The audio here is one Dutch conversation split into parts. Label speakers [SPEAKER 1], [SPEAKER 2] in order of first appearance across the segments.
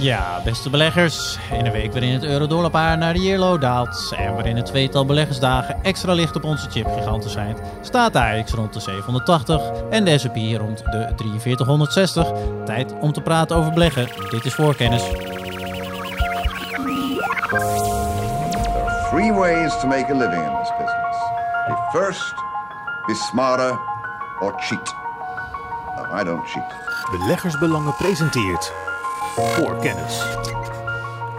[SPEAKER 1] Ja, beste beleggers. In een week waarin het euro-dollarpaar naar de yearlow daalt en waarin het tweetal beleggersdagen extra licht op onze chipgiganten zijn, staat de AX rond de 780 en de S&P rond de 4360. Tijd om te praten over beleggen. Dit is voorkennis.
[SPEAKER 2] There are three ways to make a living in this business. Be first, be smarter, or cheat. No, I don't cheat.
[SPEAKER 3] Beleggersbelangen presenteert voor kennis.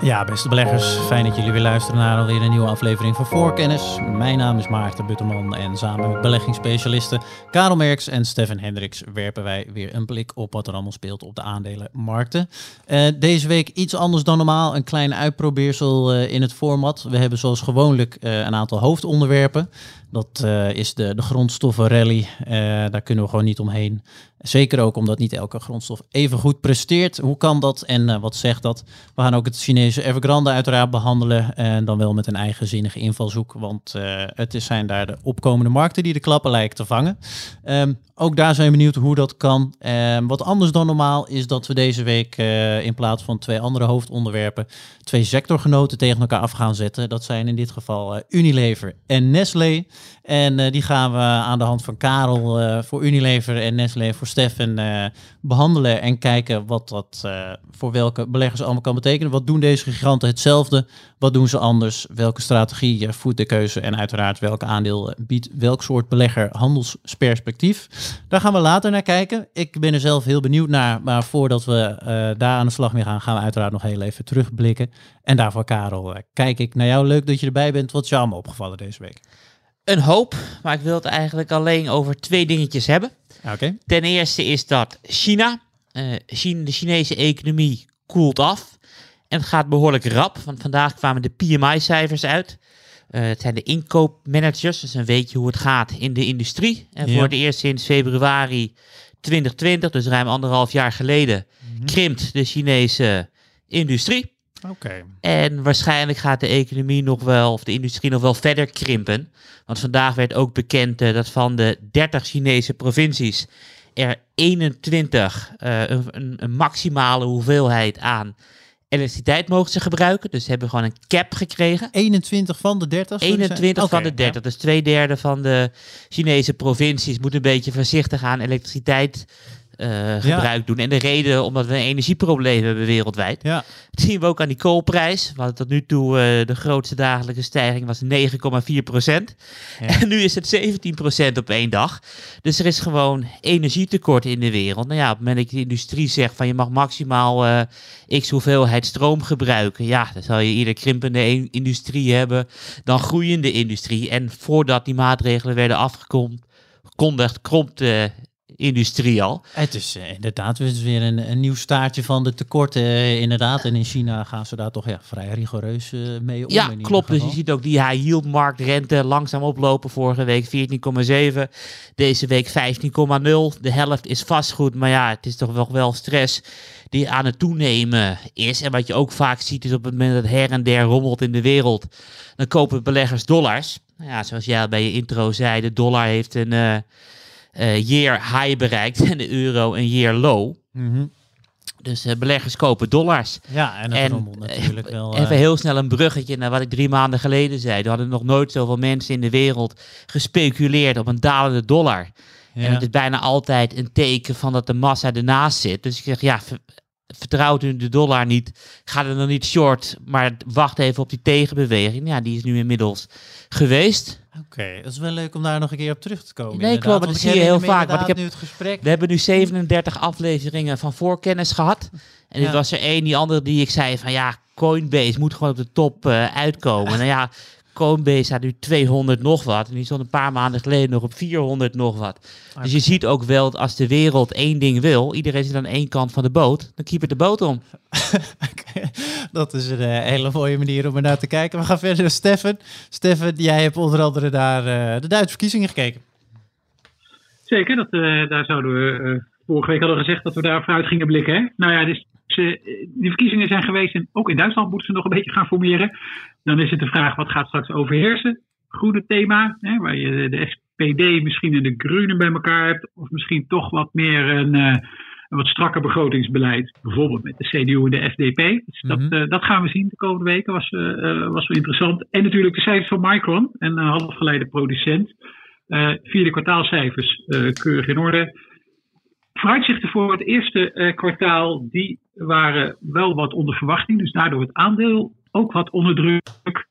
[SPEAKER 1] Ja, beste beleggers, fijn dat jullie weer luisteren naar alweer een nieuwe aflevering van Voorkennis. Mijn naam is Maarten Butterman en samen met beleggingsspecialisten Karel Merks en Stefan Hendricks werpen wij weer een blik op wat er allemaal speelt op de aandelenmarkten. Uh, deze week iets anders dan normaal, een klein uitprobeersel uh, in het format. We hebben zoals gewoonlijk uh, een aantal hoofdonderwerpen. Dat uh, is de, de grondstoffenrally. Uh, daar kunnen we gewoon niet omheen. Zeker ook omdat niet elke grondstof even goed presteert. Hoe kan dat en uh, wat zegt dat? We gaan ook het Chinese Evergrande uiteraard behandelen. En dan wel met een eigenzinnige invalshoek. Want het is, zijn daar de opkomende markten die de klappen lijken te vangen. Um, ook daar zijn we benieuwd hoe dat kan. Um, wat anders dan normaal is dat we deze week in plaats van twee andere hoofdonderwerpen... twee sectorgenoten tegen elkaar af gaan zetten. Dat zijn in dit geval Unilever en Nestlé. En uh, die gaan we aan de hand van Karel uh, voor Unilever en Nestlé voor Stefan uh, behandelen. En kijken wat dat voor welke beleggers allemaal kan betekenen. Wat doen deze giganten hetzelfde? Wat doen ze anders? Welke strategie voert de keuze? En uiteraard welk aandeel biedt welk soort belegger handelsperspectief? Daar gaan we later naar kijken. Ik ben er zelf heel benieuwd naar. Maar voordat we daar aan de slag mee gaan, gaan we uiteraard nog heel even terugblikken. En daarvoor, Karel, kijk ik naar jou. Leuk dat je erbij bent. Wat is jou allemaal opgevallen deze week?
[SPEAKER 4] Een hoop, maar ik wil het eigenlijk alleen over twee dingetjes hebben.
[SPEAKER 1] Okay.
[SPEAKER 4] Ten eerste is dat China. Uh, China de Chinese economie koelt af. En het gaat behoorlijk rap, want vandaag kwamen de PMI-cijfers uit. Uh, het zijn de inkoopmanagers, dus dan weet je hoe het gaat in de industrie. En ja. voor het eerst sinds februari 2020, dus ruim anderhalf jaar geleden, mm -hmm. krimpt de Chinese industrie.
[SPEAKER 1] Okay.
[SPEAKER 4] En waarschijnlijk gaat de economie nog wel, of de industrie nog wel verder krimpen. Want vandaag werd ook bekend uh, dat van de 30 Chinese provincies er 21 uh, een, een, maximale hoeveelheid aan elektriciteit mogen ze gebruiken. Dus ze hebben gewoon een cap gekregen.
[SPEAKER 1] 21 van de 30?
[SPEAKER 4] 21 okay, van de 30. Ja. Dus twee derde van de Chinese provincies moeten een beetje voorzichtig aan elektriciteit uh, gebruik ja. doen. En de reden omdat we een energieprobleem hebben wereldwijd.
[SPEAKER 1] Ja.
[SPEAKER 4] Dat zien we ook aan die koolprijs. Want tot nu toe uh, de grootste dagelijkse stijging was 9,4 procent. Ja. En nu is het 17 procent op één dag. Dus er is gewoon energietekort in de wereld. Nou ja, op het moment dat de industrie zegt van je mag maximaal uh, x hoeveelheid stroom gebruiken. Ja, dan zal je eerder krimpende industrie hebben dan groeiende industrie. En voordat die maatregelen werden afgekondigd, krompt de industrie al.
[SPEAKER 1] Het is uh, inderdaad weer een, een, nieuw staartje van de tekorten. Uh, inderdaad. En in China gaan ze daar toch ja, vrij rigoureus uh, mee om.
[SPEAKER 4] Ja, klopt. Dus je ziet ook die high yield marktrente langzaam oplopen. Vorige week 14,7. Deze week 15,0. De helft is vastgoed. Maar ja, het is toch wel, wel stress die aan het toenemen is. En wat je ook vaak ziet is op het moment dat her en der rommelt in de wereld. Dan kopen beleggers dollars. Ja, zoals jij bij je intro zei, de dollar heeft een year high bereikt en de euro een year low.
[SPEAKER 1] Mm -hmm.
[SPEAKER 4] Dus uh, beleggers kopen dollars.
[SPEAKER 1] Ja, en en, natuurlijk wel.
[SPEAKER 4] Even heel snel een bruggetje naar wat ik drie maanden geleden zei. Er hadden nog nooit zoveel mensen in de wereld gespeculeerd op een dalende dollar. Ja. En het is bijna altijd een teken van dat de massa ernaast zit. Dus ik zeg, ja, vertrouwt u de dollar niet, ga er dan niet short, maar wacht even op die tegenbeweging. Ja, die is nu inmiddels geweest.
[SPEAKER 1] Oké, okay, dat is wel leuk om daar nog een keer op terug te komen.
[SPEAKER 4] Nee, klopt, dat zie je heel vaak. Want ik heb,
[SPEAKER 1] nu het gesprek.
[SPEAKER 4] We hebben nu 37 afleveringen van voorkennis gehad. En ja. dit was er één, die andere die ik zei van ja, Coinbase moet gewoon op de top uh, uitkomen. nou ja, Coinbase staat nu 200 nog wat. En die stond een paar maanden geleden nog op 400 nog wat. Okay. Dus je ziet ook wel dat als de wereld één ding wil, iedereen zit aan één kant van de boot, dan keep het de boot om.
[SPEAKER 1] okay. Dat is een uh, hele mooie manier om er naar te kijken. We gaan verder naar Stefan. Stefan, jij hebt onder andere naar uh, de Duitse verkiezingen gekeken.
[SPEAKER 5] Zeker, dat, uh, daar zouden we vorige week hadden gezegd dat we daar vooruit gingen blikken. Hè? Nou ja, dus die verkiezingen zijn geweest en ook in Duitsland moeten ze nog een beetje gaan formeren. Dan is het de vraag wat gaat straks overheersen. Groene thema, hè, waar je de SPD misschien en de Groenen bij elkaar hebt. Of misschien toch wat meer een, een wat strakker begrotingsbeleid, bijvoorbeeld met de CDU en de FDP. Dus dat,
[SPEAKER 1] Mhm.
[SPEAKER 5] eh, dat gaan we zien de komende weken, was, eh, eh, was wel interessant. En natuurlijk de cijfers van Micron, een halfgeleide producent. Uh, vierde kwartaalcijfers keurig in orde. Vooruitzichten voor het eerste kwartaal, die waren wel wat onder verwachting. Dus daardoor het aandeel ook wat onder druk.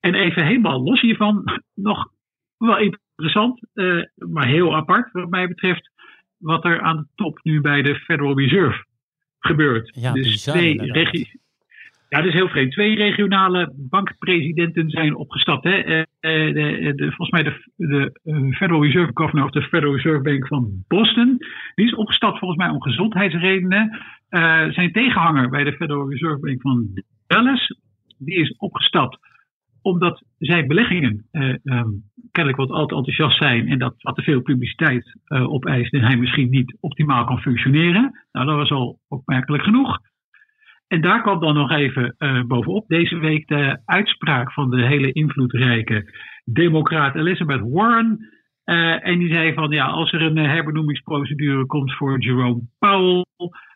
[SPEAKER 5] En even helemaal los hiervan, nog wel interessant, uh, maar heel apart wat mij betreft, wat er aan de top nu bij de Federal Reserve gebeurt.
[SPEAKER 1] Ja,
[SPEAKER 5] dus
[SPEAKER 1] bizar,
[SPEAKER 5] twee ja, dat is heel vreemd. Twee regionale bankpresidenten zijn opgestapt. Hè? Uh, de, de, volgens mij de, de Federal Reserve Governor of de Federal Reserve Bank van Boston. Die is opgestapt volgens mij om gezondheidsredenen. Uh, zijn tegenhanger bij de Federal Reserve Bank van Dallas. Die is opgestapt omdat zij beleggingen uh, um, kennelijk wat al te enthousiast zijn en dat wat te veel publiciteit uh, opeist en hij misschien niet optimaal kan functioneren. Nou, dat was al opmerkelijk genoeg. En daar kwam dan nog even uh, bovenop deze week de uitspraak van de hele invloedrijke democraat Elizabeth Warren. Uh, en die zei van ja, als er een herbenoemingsprocedure komt voor Jerome Powell,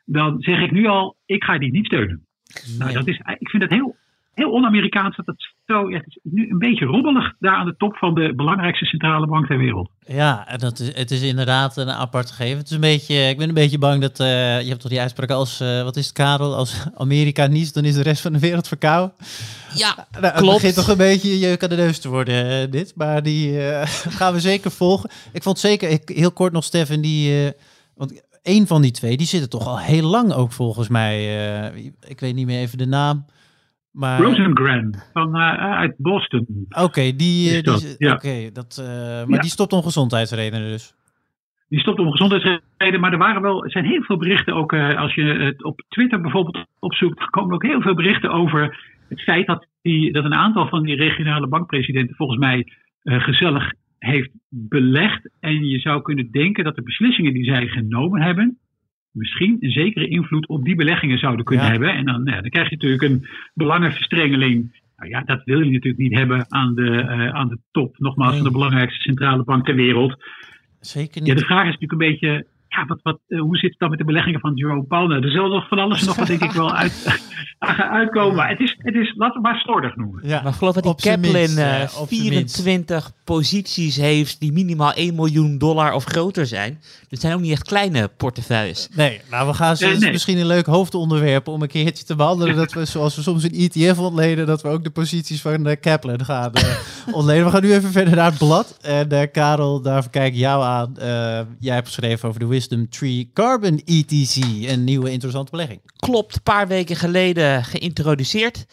[SPEAKER 5] dan zeg ik nu al, ik ga die niet steunen. Nee. Nou, dat is, ik vind het heel, heel on-Amerikaans dat het zo, ja, het is nu een beetje robbelig daar aan de top van de belangrijkste centrale bank ter wereld.
[SPEAKER 1] Ja, dat is, het is inderdaad een apart gegeven. Het is een beetje, ik ben een beetje bang dat, uh, je hebt toch die uitspraak als, uh, wat is het Karel, als Amerika niest, dan is de rest van de wereld verkouden.
[SPEAKER 4] Ja,
[SPEAKER 1] nou, Het
[SPEAKER 4] klopt.
[SPEAKER 1] begint toch een beetje jeuk aan de neus te worden, uh, dit. Maar die gaan we zeker volgen. Ik vond zeker, ik, heel kort nog Stefan, die, want een van die twee, die zitten toch al heel lang ook volgens mij. ik weet niet meer even de naam. Maar...
[SPEAKER 5] Rosengren van, uh, uit Boston.
[SPEAKER 1] Oké, okay, die,
[SPEAKER 5] dat,
[SPEAKER 1] die,
[SPEAKER 5] ja.
[SPEAKER 1] okay, dat, uh, maar ja. die stopt om gezondheidsredenen dus.
[SPEAKER 5] Die stopt om gezondheidsredenen, maar er waren wel, er zijn heel veel berichten ook, uh, als je het op Twitter bijvoorbeeld opzoekt, komen ook heel veel berichten over het feit dat, die, dat een aantal van die regionale bankpresidenten volgens mij gezellig heeft belegd. En je zou kunnen denken dat de beslissingen die zij genomen hebben, misschien een zekere invloed op die beleggingen zouden kunnen
[SPEAKER 1] Ja.
[SPEAKER 5] hebben. En dan, ja, dan krijg je natuurlijk een belangenverstrengeling. Nou ja, dat wil je natuurlijk niet hebben aan de, uh, aan de top, nogmaals,
[SPEAKER 1] Nee.
[SPEAKER 5] van de belangrijkste centrale bank ter wereld.
[SPEAKER 1] Zeker
[SPEAKER 5] Ja,
[SPEAKER 1] niet.
[SPEAKER 5] de vraag is natuurlijk een beetje, ja, wat, wat, uh, hoe zit het dan met de beleggingen van Jerome Powell? Nou, er zal nog van alles nog wat denk ik wel uit, uitkomen. Maar het is, het is, laten we maar slordig noemen.
[SPEAKER 1] Ja,
[SPEAKER 4] Maar ik geloof dat die Kaplan
[SPEAKER 1] minst,
[SPEAKER 4] eh,
[SPEAKER 1] eh.
[SPEAKER 4] 24 posities heeft die minimaal 1 miljoen dollar of groter zijn. Dat zijn ook niet echt kleine portefeuilles.
[SPEAKER 1] Nee, nou we gaan ze
[SPEAKER 5] Nee, nee.
[SPEAKER 1] misschien een leuk hoofdonderwerp om een keertje te behandelen. Dat we zoals we soms een ETF ontleden, dat we ook de posities van de Kaplan gaan eh, ontleden. We gaan nu even verder naar het blad. En eh, Karel, daarvoor kijk ik jou aan. Eh, jij hebt geschreven over de Wisdom Tree Carbon ETC, een nieuwe interessante belegging.
[SPEAKER 4] Klopt, een paar weken geleden geïntroduceerd.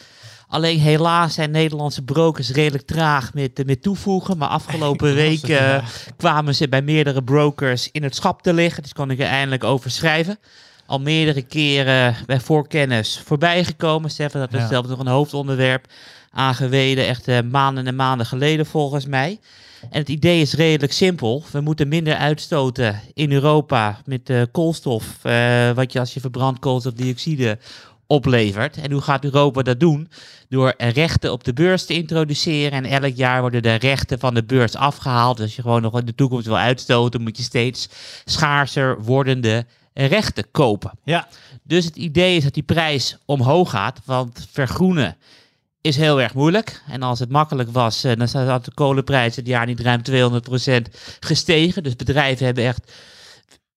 [SPEAKER 4] Alleen helaas zijn Nederlandse brokers redelijk traag met, eh, met toevoegen. Maar afgelopen week
[SPEAKER 1] het, ja.
[SPEAKER 4] eh, kwamen ze bij meerdere brokers in het schap te liggen. Dus kon ik er eindelijk over schrijven. Al meerdere keren bij voorkennis voorbij gekomen. Stefan, dat is
[SPEAKER 1] Ja.
[SPEAKER 4] zelfs nog een hoofdonderwerp aangeweden. Echt eh, maanden en maanden geleden volgens mij. En het idee is redelijk simpel. We moeten minder uitstoten in Europa met eh, koolstof. eh, wat je als je verbrandt koolstofdioxide oplevert. En hoe gaat Europa dat doen? Door rechten op de beurs te introduceren. En elk jaar worden de rechten van de beurs afgehaald. Dus als je gewoon nog in de toekomst wil uitstoten, moet je steeds schaarser wordende rechten kopen.
[SPEAKER 1] Ja,
[SPEAKER 4] Dus het idee is dat die prijs omhoog gaat, want vergroenen is heel erg moeilijk. En als het makkelijk was, eh, dan zou de kolenprijs het jaar niet ruim 200% gestegen. Dus bedrijven hebben echt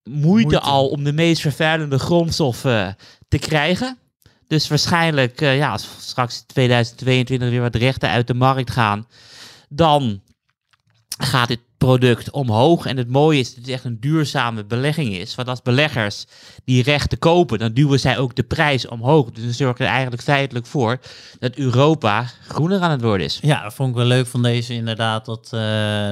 [SPEAKER 4] moeite,
[SPEAKER 1] Moeite.
[SPEAKER 4] al om de meest vervuilende grondstoffen te krijgen. Dus waarschijnlijk, eh, ja, als straks in 2022 weer wat rechten uit de markt gaan, dan gaat dit product omhoog. En het mooie is dat het echt een duurzame belegging is. Want als beleggers die rechten kopen, dan duwen zij ook de prijs omhoog. Dus dan zorgt er eigenlijk feitelijk voor dat Europa groener aan het worden is.
[SPEAKER 1] ja, dat vond ik wel leuk van deze inderdaad. Dat, eh,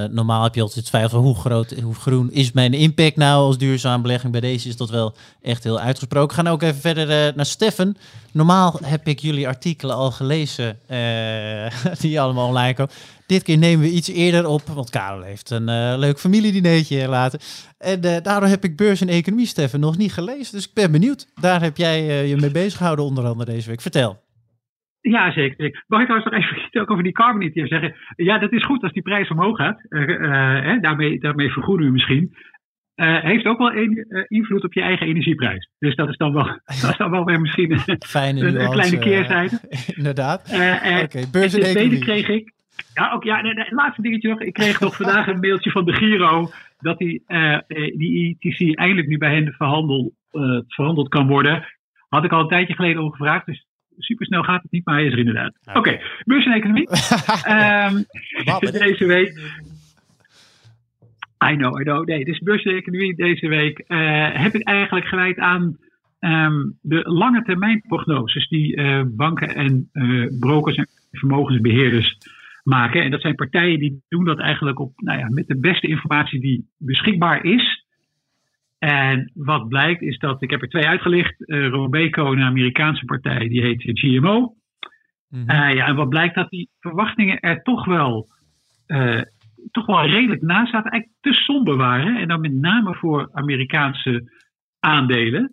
[SPEAKER 1] normaal heb je altijd twijfel hoe groot, hoe groen is mijn impact nou als duurzame belegging. Bij deze is dat wel echt heel uitgesproken. We gaan ook even verder eh, naar Stefan. Normaal heb ik jullie artikelen al gelezen, eh, die allemaal online komen. Dit keer nemen we iets eerder op, want Karel heeft een eh, leuk familiedineetje laten. En eh, daardoor heb ik beurs en economie, Stefan, nog niet gelezen. Dus ik ben benieuwd. Daar heb jij je mee bezig gehouden onder andere deze week. Vertel.
[SPEAKER 5] Ja, zeker. Mag ik trouwens nog even iets over die carbon zeggen? Ja, dat is goed als die prijs omhoog gaat. Daarmee, daarmee vergoeden we misschien. Eh, heeft ook wel een, eh, invloed op je eigen energieprijs. Dus dat is dan wel, dat is dan wel weer misschien een,
[SPEAKER 1] Fijne
[SPEAKER 5] een,
[SPEAKER 1] nuance,
[SPEAKER 5] kleine
[SPEAKER 1] eh,
[SPEAKER 5] keerzijde.
[SPEAKER 1] inderdaad. Oké, beurs en
[SPEAKER 5] tweede kreeg ik. Ja, ook, ja, nee, nee, laatste dingetje nog. Ik kreeg nog vandaag een mailtje van de Giro. dat die, die ITC eindelijk nu bij hen verhandeld, verhandeld kan worden. Had ik al een tijdje geleden om gevraagd. Dus super snel gaat het niet, maar hij is er inderdaad. Oké, beurs en economie. Deze week. I know, I know. Nee, dus beurs en economie deze week eh, heb ik eigenlijk gewijd aan ehm, de lange termijn prognoses die eh, banken en eh, brokers en vermogensbeheerders maken. En dat zijn partijen die doen dat eigenlijk op, nou ja, met de beste informatie die beschikbaar is. En wat blijkt is dat, ik heb er twee uitgelicht. Robeco, een Amerikaanse partij, die heet GMO.
[SPEAKER 1] Mhm.
[SPEAKER 5] Ja, en wat blijkt dat die verwachtingen er toch wel, toch wel redelijk naast zaten. Eigenlijk te somber waren. En dan met name voor Amerikaanse aandelen.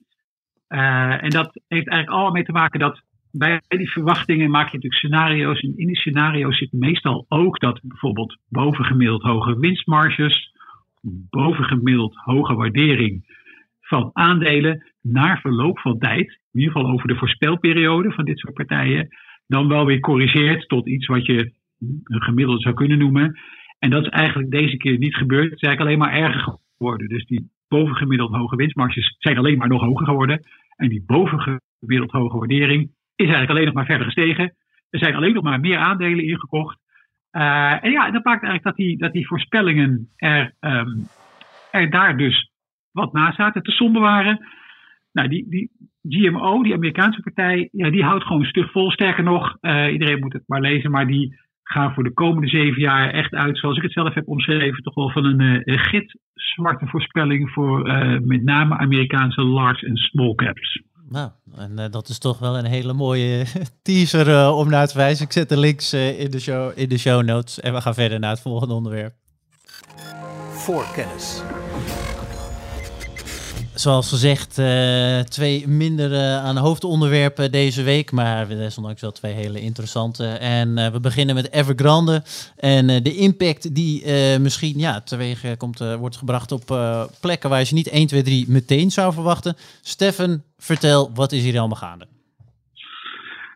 [SPEAKER 5] Eh, en dat heeft eigenlijk allemaal mee te maken dat bij die verwachtingen maak je natuurlijk scenario's. En in die scenario's zit meestal ook dat bijvoorbeeld bovengemiddeld hoge winstmarges, bovengemiddeld hoge waardering van aandelen na verloop van tijd, in ieder geval over de voorspelperiode van dit soort partijen, dan wel weer corrigeert tot iets wat je een gemiddelde zou kunnen noemen. En dat is eigenlijk deze keer niet gebeurd. Het is eigenlijk alleen maar erger geworden. Dus die bovengemiddeld hoge winstmarges zijn alleen maar nog hoger geworden. En die bovengemiddeld hoge waardering is eigenlijk alleen nog maar verder gestegen. Er zijn alleen nog maar meer aandelen ingekocht. Eh, en ja, dat maakt eigenlijk dat die, dat die voorspellingen er, ehm, er daar dus wat naast zaten, te somber waren. Nou, die, die GMO, die Amerikaanse partij, ja, die houdt gewoon stug vol. Sterker nog, eh, iedereen moet het maar lezen, maar die gaan voor de komende zeven jaar echt uit, zoals ik het zelf heb omschreven, toch wel van een, eh, een gitzwarte voorspelling voor eh, met name Amerikaanse large en small caps.
[SPEAKER 1] Nou, en eh, dat is toch wel een hele mooie teaser om naar te wijzen. Ik zet de links eh, in, de show, in de show notes en we gaan verder naar het volgende onderwerp.
[SPEAKER 3] Voorkennis.
[SPEAKER 1] Zoals gezegd, eh, twee minder eh, aan hoofdonderwerpen deze week, maar desondanks wel twee hele interessante. En eh, we beginnen met Evergrande en de impact die misschien ja, teweeg komt, wordt gebracht op plekken waar je ze niet 1, 2, 3 meteen zou verwachten. Steffen, vertel, wat is hier allemaal gaande?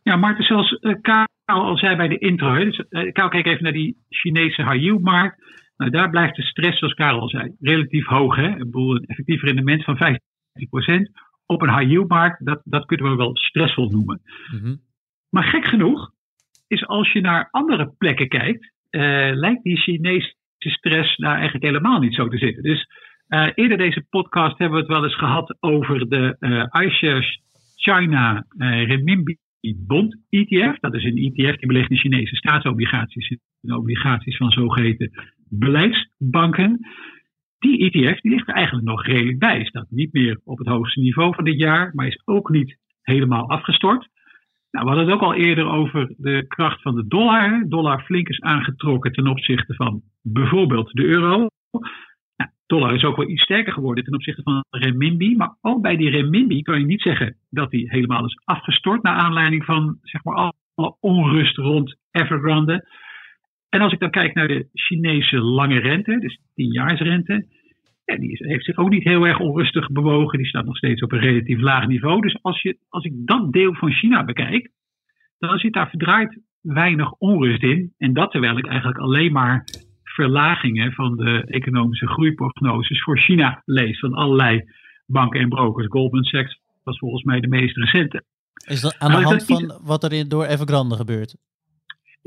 [SPEAKER 5] Ja, Maarten, zoals Karel al zei bij de intro, dus, Karel keek even naar die Chinese high markt. Nou, daar blijft de stress, zoals Karel al zei, relatief hoog. Hè? Ik bedoel, een effectief rendement van 15% op een high yield markt, dat, dat kunnen we wel stressvol noemen.
[SPEAKER 1] Mhm.
[SPEAKER 5] Maar gek genoeg is als je naar andere plekken kijkt, eh, lijkt die Chinese stress daar eigenlijk helemaal niet zo te zitten. Dus eh, eerder deze podcast hebben we het wel eens gehad over de eh iShares China eh, Renminbi Bond ETF. Dat is een ETF die belegt in Chinese staatsobligaties obligaties van zogeheten beleidsbanken. Die ETF die ligt er eigenlijk nog redelijk bij. Staat niet meer op het hoogste niveau van dit jaar, maar is ook niet helemaal afgestort. Nou, we hadden het ook al eerder over de kracht van de dollar. Dollar flink is aangetrokken ten opzichte van bijvoorbeeld de euro. Nou, dollar is ook wel iets sterker geworden ten opzichte van de renminbi. Maar ook bij die renminbi kan je niet zeggen dat die helemaal is afgestort. Naar aanleiding van zeg maar, alle onrust rond Evergrande. En als ik dan kijk naar de Chinese lange rente, dus 10-jaarsrente. Ja, die is, heeft zich ook niet heel erg onrustig bewogen. Die staat nog steeds op een relatief laag niveau. Dus als, je, als ik dat deel van China bekijk, dan zit daar verdraaid weinig onrust in. En dat terwijl ik eigenlijk alleen maar verlagingen van de economische groeiprognoses voor China lees. Van allerlei banken en brokers. Goldman Sachs was volgens mij de meest recente.
[SPEAKER 1] Is dat aan de hand van wat er in, door Evergrande gebeurt?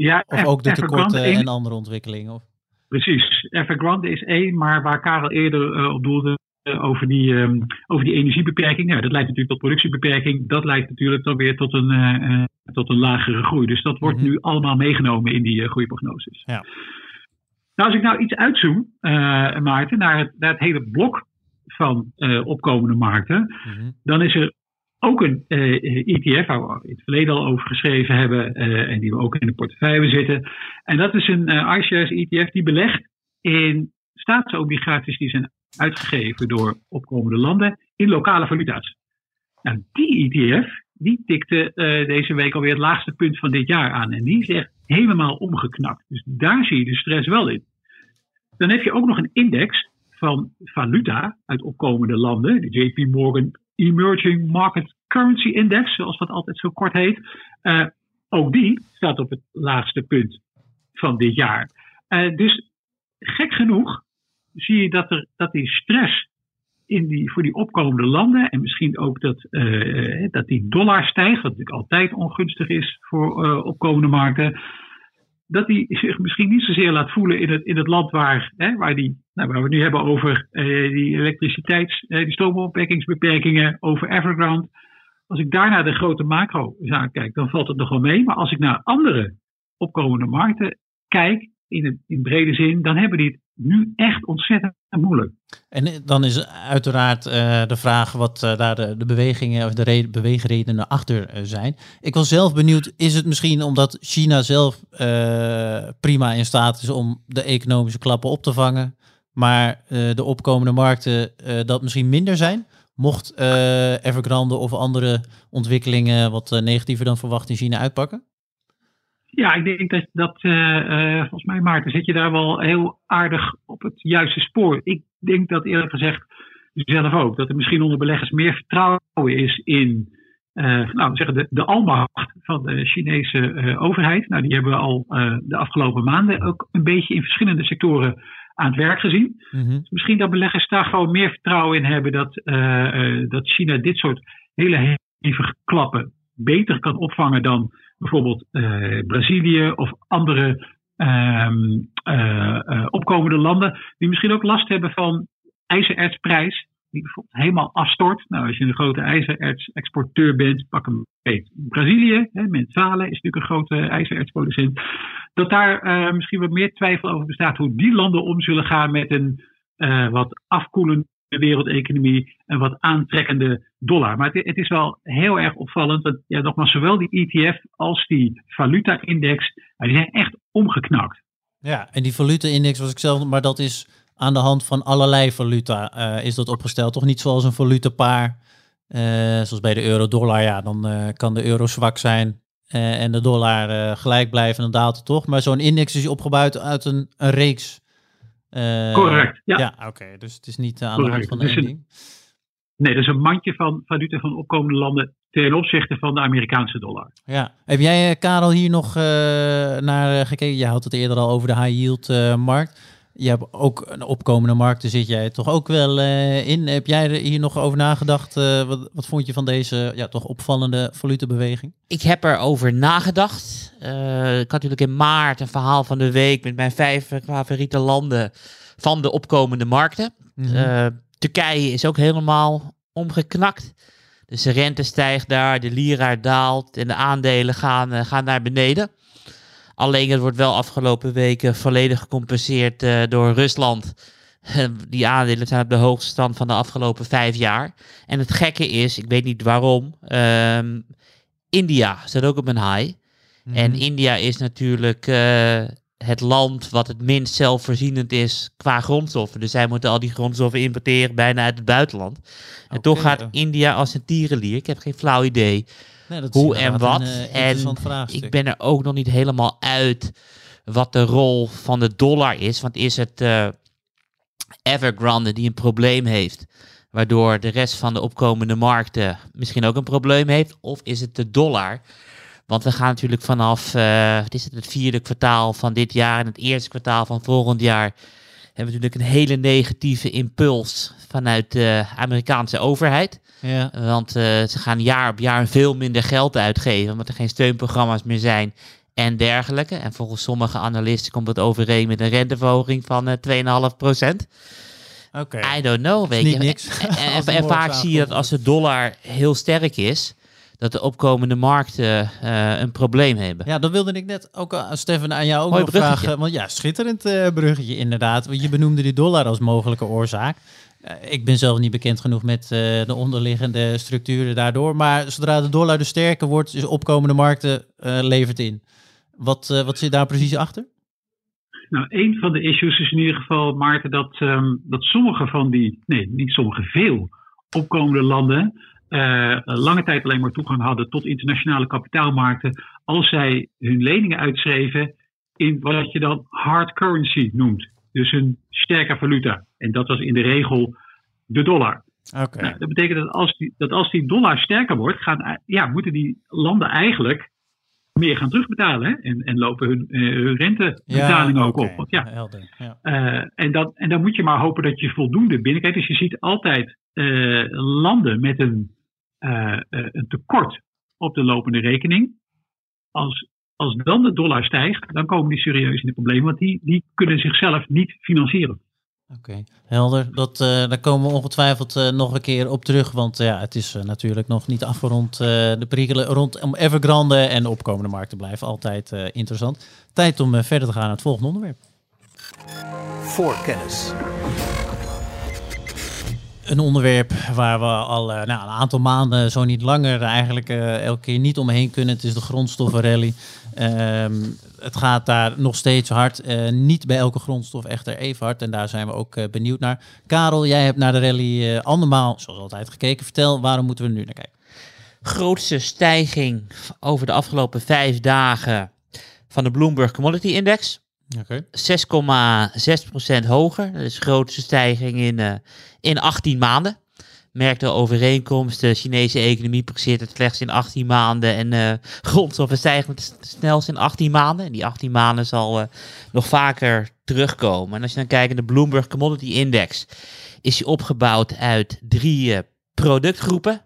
[SPEAKER 5] Ja,
[SPEAKER 1] Of ook de tekorten en andere ontwikkelingen? Of?
[SPEAKER 5] Precies. Evergrande is één, maar waar Karel eerder eh, op doelde eh, over, die, ehm, over die energiebeperking. Ja, dat leidt natuurlijk tot productiebeperking. Dat leidt natuurlijk dan weer tot een, eh, tot een lagere groei. Dus dat wordt
[SPEAKER 1] Mhm.
[SPEAKER 5] nu allemaal meegenomen in die groeiprognoses.
[SPEAKER 1] Ja.
[SPEAKER 5] Nou, als ik nou iets uitzoom, Maarten, naar het, naar het hele blok van opkomende markten,
[SPEAKER 1] Mhm.
[SPEAKER 5] dan is er ook een eh, ETF waar we in het verleden al over geschreven hebben eh, en die we ook in de portefeuille zitten. En dat is een eh iShares ETF die belegt in staatsobligaties die zijn uitgegeven door opkomende landen in lokale valuta's. Nou, die ETF die tikte deze week alweer het laagste punt van dit jaar aan en die is echt helemaal omgeknakt. Dus daar zie je de stress wel in. Dan heb je ook nog een index van valuta uit opkomende landen, de JP Morgan Emerging Market Currency Index, zoals dat altijd zo kort heet, uh, ook die staat op het laagste punt van dit jaar. Uh, dus gek genoeg zie je dat, er, dat die stress in die, voor die opkomende landen en misschien ook dat, uh, dat die dollar stijgt, wat natuurlijk altijd ongunstig is voor opkomende markten, dat die zich misschien niet zozeer laat voelen in het, in het land waar, hè, waar, die, nou, waar we nu hebben over die elektriciteits, die stroomopwekkingsbeperkingen, over Evergrande als ik daar naar de grote macro-zaak kijk, dan valt het nog wel mee. Maar als ik naar andere opkomende markten kijk, in, in brede zin, dan hebben die het nu echt ontzettend moeilijk.
[SPEAKER 1] En dan is uiteraard uh, de vraag wat uh, daar de, bewegingen of de reden, beweegredenen achter zijn. Ik was zelf benieuwd, is het misschien omdat China zelf prima in staat is om de economische klappen op te vangen, maar de opkomende markten dat misschien minder zijn? Mocht Evergrande of andere ontwikkelingen wat negatiever dan verwacht in China uitpakken?
[SPEAKER 5] Ja, ik denk dat, dat uh, volgens mij Maarten zit je daar wel heel aardig op het juiste spoor. Ik denk dat eerlijk gezegd zelf ook, dat er misschien onder beleggers meer vertrouwen is in nou, zeggen de, de almacht van de Chinese overheid. Nou, die hebben we al de afgelopen maanden ook een beetje in verschillende sectoren aan het werk gezien. Mhm. misschien dat beleggers daar gewoon meer vertrouwen in hebben dat, uh, dat China dit soort hele hevige klappen beter kan opvangen dan bijvoorbeeld uh, Brazilië of andere um, opkomende landen, die misschien ook last hebben van ijzerertsprijs die bijvoorbeeld helemaal afstort. Nou, als je een grote ijzererts-exporteur bent, pak hem beet. Brazilië, hè, is natuurlijk een grote ijzerertsproducent. Dat daar misschien wat meer twijfel over bestaat hoe die landen om zullen gaan met een wat afkoelende wereldeconomie en wat aantrekkende dollar. Maar het, het, is wel heel erg opvallend dat ja, nogmaals, zowel die ETF als die valuta-index, die zijn echt omgeknakt.
[SPEAKER 1] Ja, en die valuta-index was ik zelf, maar dat is aan de hand van allerlei valuta uh, is dat opgesteld. Toch niet zoals een valutapaar, uh, zoals bij de euro-dollar. Ja, dan uh, kan de euro zwak zijn en de dollar gelijk blijven en dan daalt het toch. Maar zo'n index is opgebouwd uit een, een reeks.
[SPEAKER 5] Correct, ja.
[SPEAKER 1] Ja, oké. Dus het is niet aan de hand van één ding.
[SPEAKER 5] Nee, dat is een mandje van valuta van opkomende landen ten opzichte van de Amerikaanse dollar.
[SPEAKER 1] Ja, heb jij, Karel, hier nog naar gekeken? Je had het eerder al over de high yield markt je hebt ook een opkomende markt, daar zit jij toch ook wel uh, in. Heb jij er hier nog over nagedacht? Uh, wat, wat, vond je van deze ja, toch opvallende valutebeweging?
[SPEAKER 4] Ik heb erover nagedacht. Uh, ik had natuurlijk in maart een verhaal van de week met mijn vijf favoriete landen van de opkomende markten. Mm Turkije is ook helemaal omgeknakt. Dus de rente stijgt daar, de lira daalt en de aandelen gaan, gaan naar beneden. Alleen het wordt wel afgelopen weken volledig gecompenseerd uh, door Rusland. Die aandelen zijn op de hoogste stand van de afgelopen vijf jaar. En het gekke is, ik weet niet waarom, um, India staat ook op een high. Mhm. En India is natuurlijk uh, het land wat het minst zelfvoorzienend is qua grondstoffen. Dus zij moeten al die grondstoffen importeren bijna uit het buitenland. En toch gaat India als een tierenlier. Ik heb geen flauw idee hoe en wat.
[SPEAKER 1] Eh, en
[SPEAKER 4] ik ben er ook nog niet helemaal uit wat de rol van de dollar is. Want is het uh, Evergrande die een probleem heeft, waardoor de rest van de opkomende markten misschien ook een probleem heeft? Of is het de dollar? Want we gaan natuurlijk vanaf uh, wat is het, het vierde kwartaal van dit jaar en het eerste kwartaal van volgend jaar hebben we natuurlijk een hele negatieve impuls vanuit de Amerikaanse overheid. Ja. Want uh, ze gaan jaar op jaar veel minder geld uitgeven, omdat er geen steunprogramma's meer zijn en dergelijke. En volgens sommige analisten komt dat overeen met een renteverhoging van uh, 2,5 procent.
[SPEAKER 1] Okay.
[SPEAKER 4] I don't know. Weet
[SPEAKER 1] je. Niks.
[SPEAKER 4] En, en, vaak zie je dat als de dollar heel sterk is, dat de opkomende markten uh, een probleem hebben.
[SPEAKER 1] Ja, dat wilde ik net ook, uh, Stefan, aan jou ook nog vragen. Want ja, schitterend uh, bruggetje inderdaad. Want je benoemde die dollar als mogelijke oorzaak. Eh, ik ben zelf niet bekend genoeg met uh, de onderliggende structuren daardoor. Maar zodra de dollar dus sterker wordt, is opkomende markten uh, levert in. Wat, wat zit daar precies achter?
[SPEAKER 5] Nou, een van de issues is in ieder geval, Maarten, dat, um, dat sommige van die, nee, niet sommige, veel opkomende landen lange tijd alleen maar toegang hadden tot internationale kapitaalmarkten als zij hun leningen uitschreven in wat je dan hard currency noemt. Dus een sterke valuta. En dat was in de regel de dollar.
[SPEAKER 1] Oké.
[SPEAKER 5] Nou, dat betekent dat als, die, dat als die dollar sterker wordt, gaan, ja, moeten die landen eigenlijk meer gaan terugbetalen. Hè? En, en lopen hun, uh, hun rentebetalingen ook op. Want ja,
[SPEAKER 1] Helder. Ja.
[SPEAKER 5] eh, en, dat, en dan moet je maar hopen dat je voldoende binnenkrijgt. Dus je ziet altijd eh, landen met een, eh, eh, een tekort op de lopende rekening. Als, als dan de dollar stijgt, dan komen die serieus in de problemen. Want die, die kunnen zichzelf niet financieren.
[SPEAKER 1] Oké, helder. Dat, eh, daar komen we ongetwijfeld eh, nog een keer op terug. Want eh, ja, het is eh, natuurlijk nog niet afgerond. eh, de perikelen rondom Evergrande en de opkomende markten blijven altijd eh, interessant. Tijd om eh, verder te gaan naar het volgende onderwerp.
[SPEAKER 3] Voorkennis.
[SPEAKER 1] Een onderwerp waar we al eh, nou, een aantal maanden, zo niet langer, eigenlijk eh, elke keer niet omheen kunnen. Het is de grondstoffenrally. Ehm, het gaat daar nog steeds hard. Eh, niet bij elke grondstof echter even hard. En daar zijn we ook benieuwd naar. Karel, jij hebt naar de rally andermaal, zoals altijd, gekeken. Vertel, waarom moeten we nu naar kijken?
[SPEAKER 4] Grootste stijging over de afgelopen vijf dagen van de Bloomberg Commodity Index.
[SPEAKER 1] Oké.
[SPEAKER 4] 6,6% hoger. Dat is de grootste stijging in, eh, in 18 maanden. Merkte overeenkomst, de Chinese economie presteert het slechts in 18 maanden en eh grondstoffen stijgen het snelst in 18 maanden. En die 18 maanden zal eh, nog vaker terugkomen. En als je dan kijkt naar de Bloomberg Commodity Index, is die opgebouwd uit drie eh, productgroepen.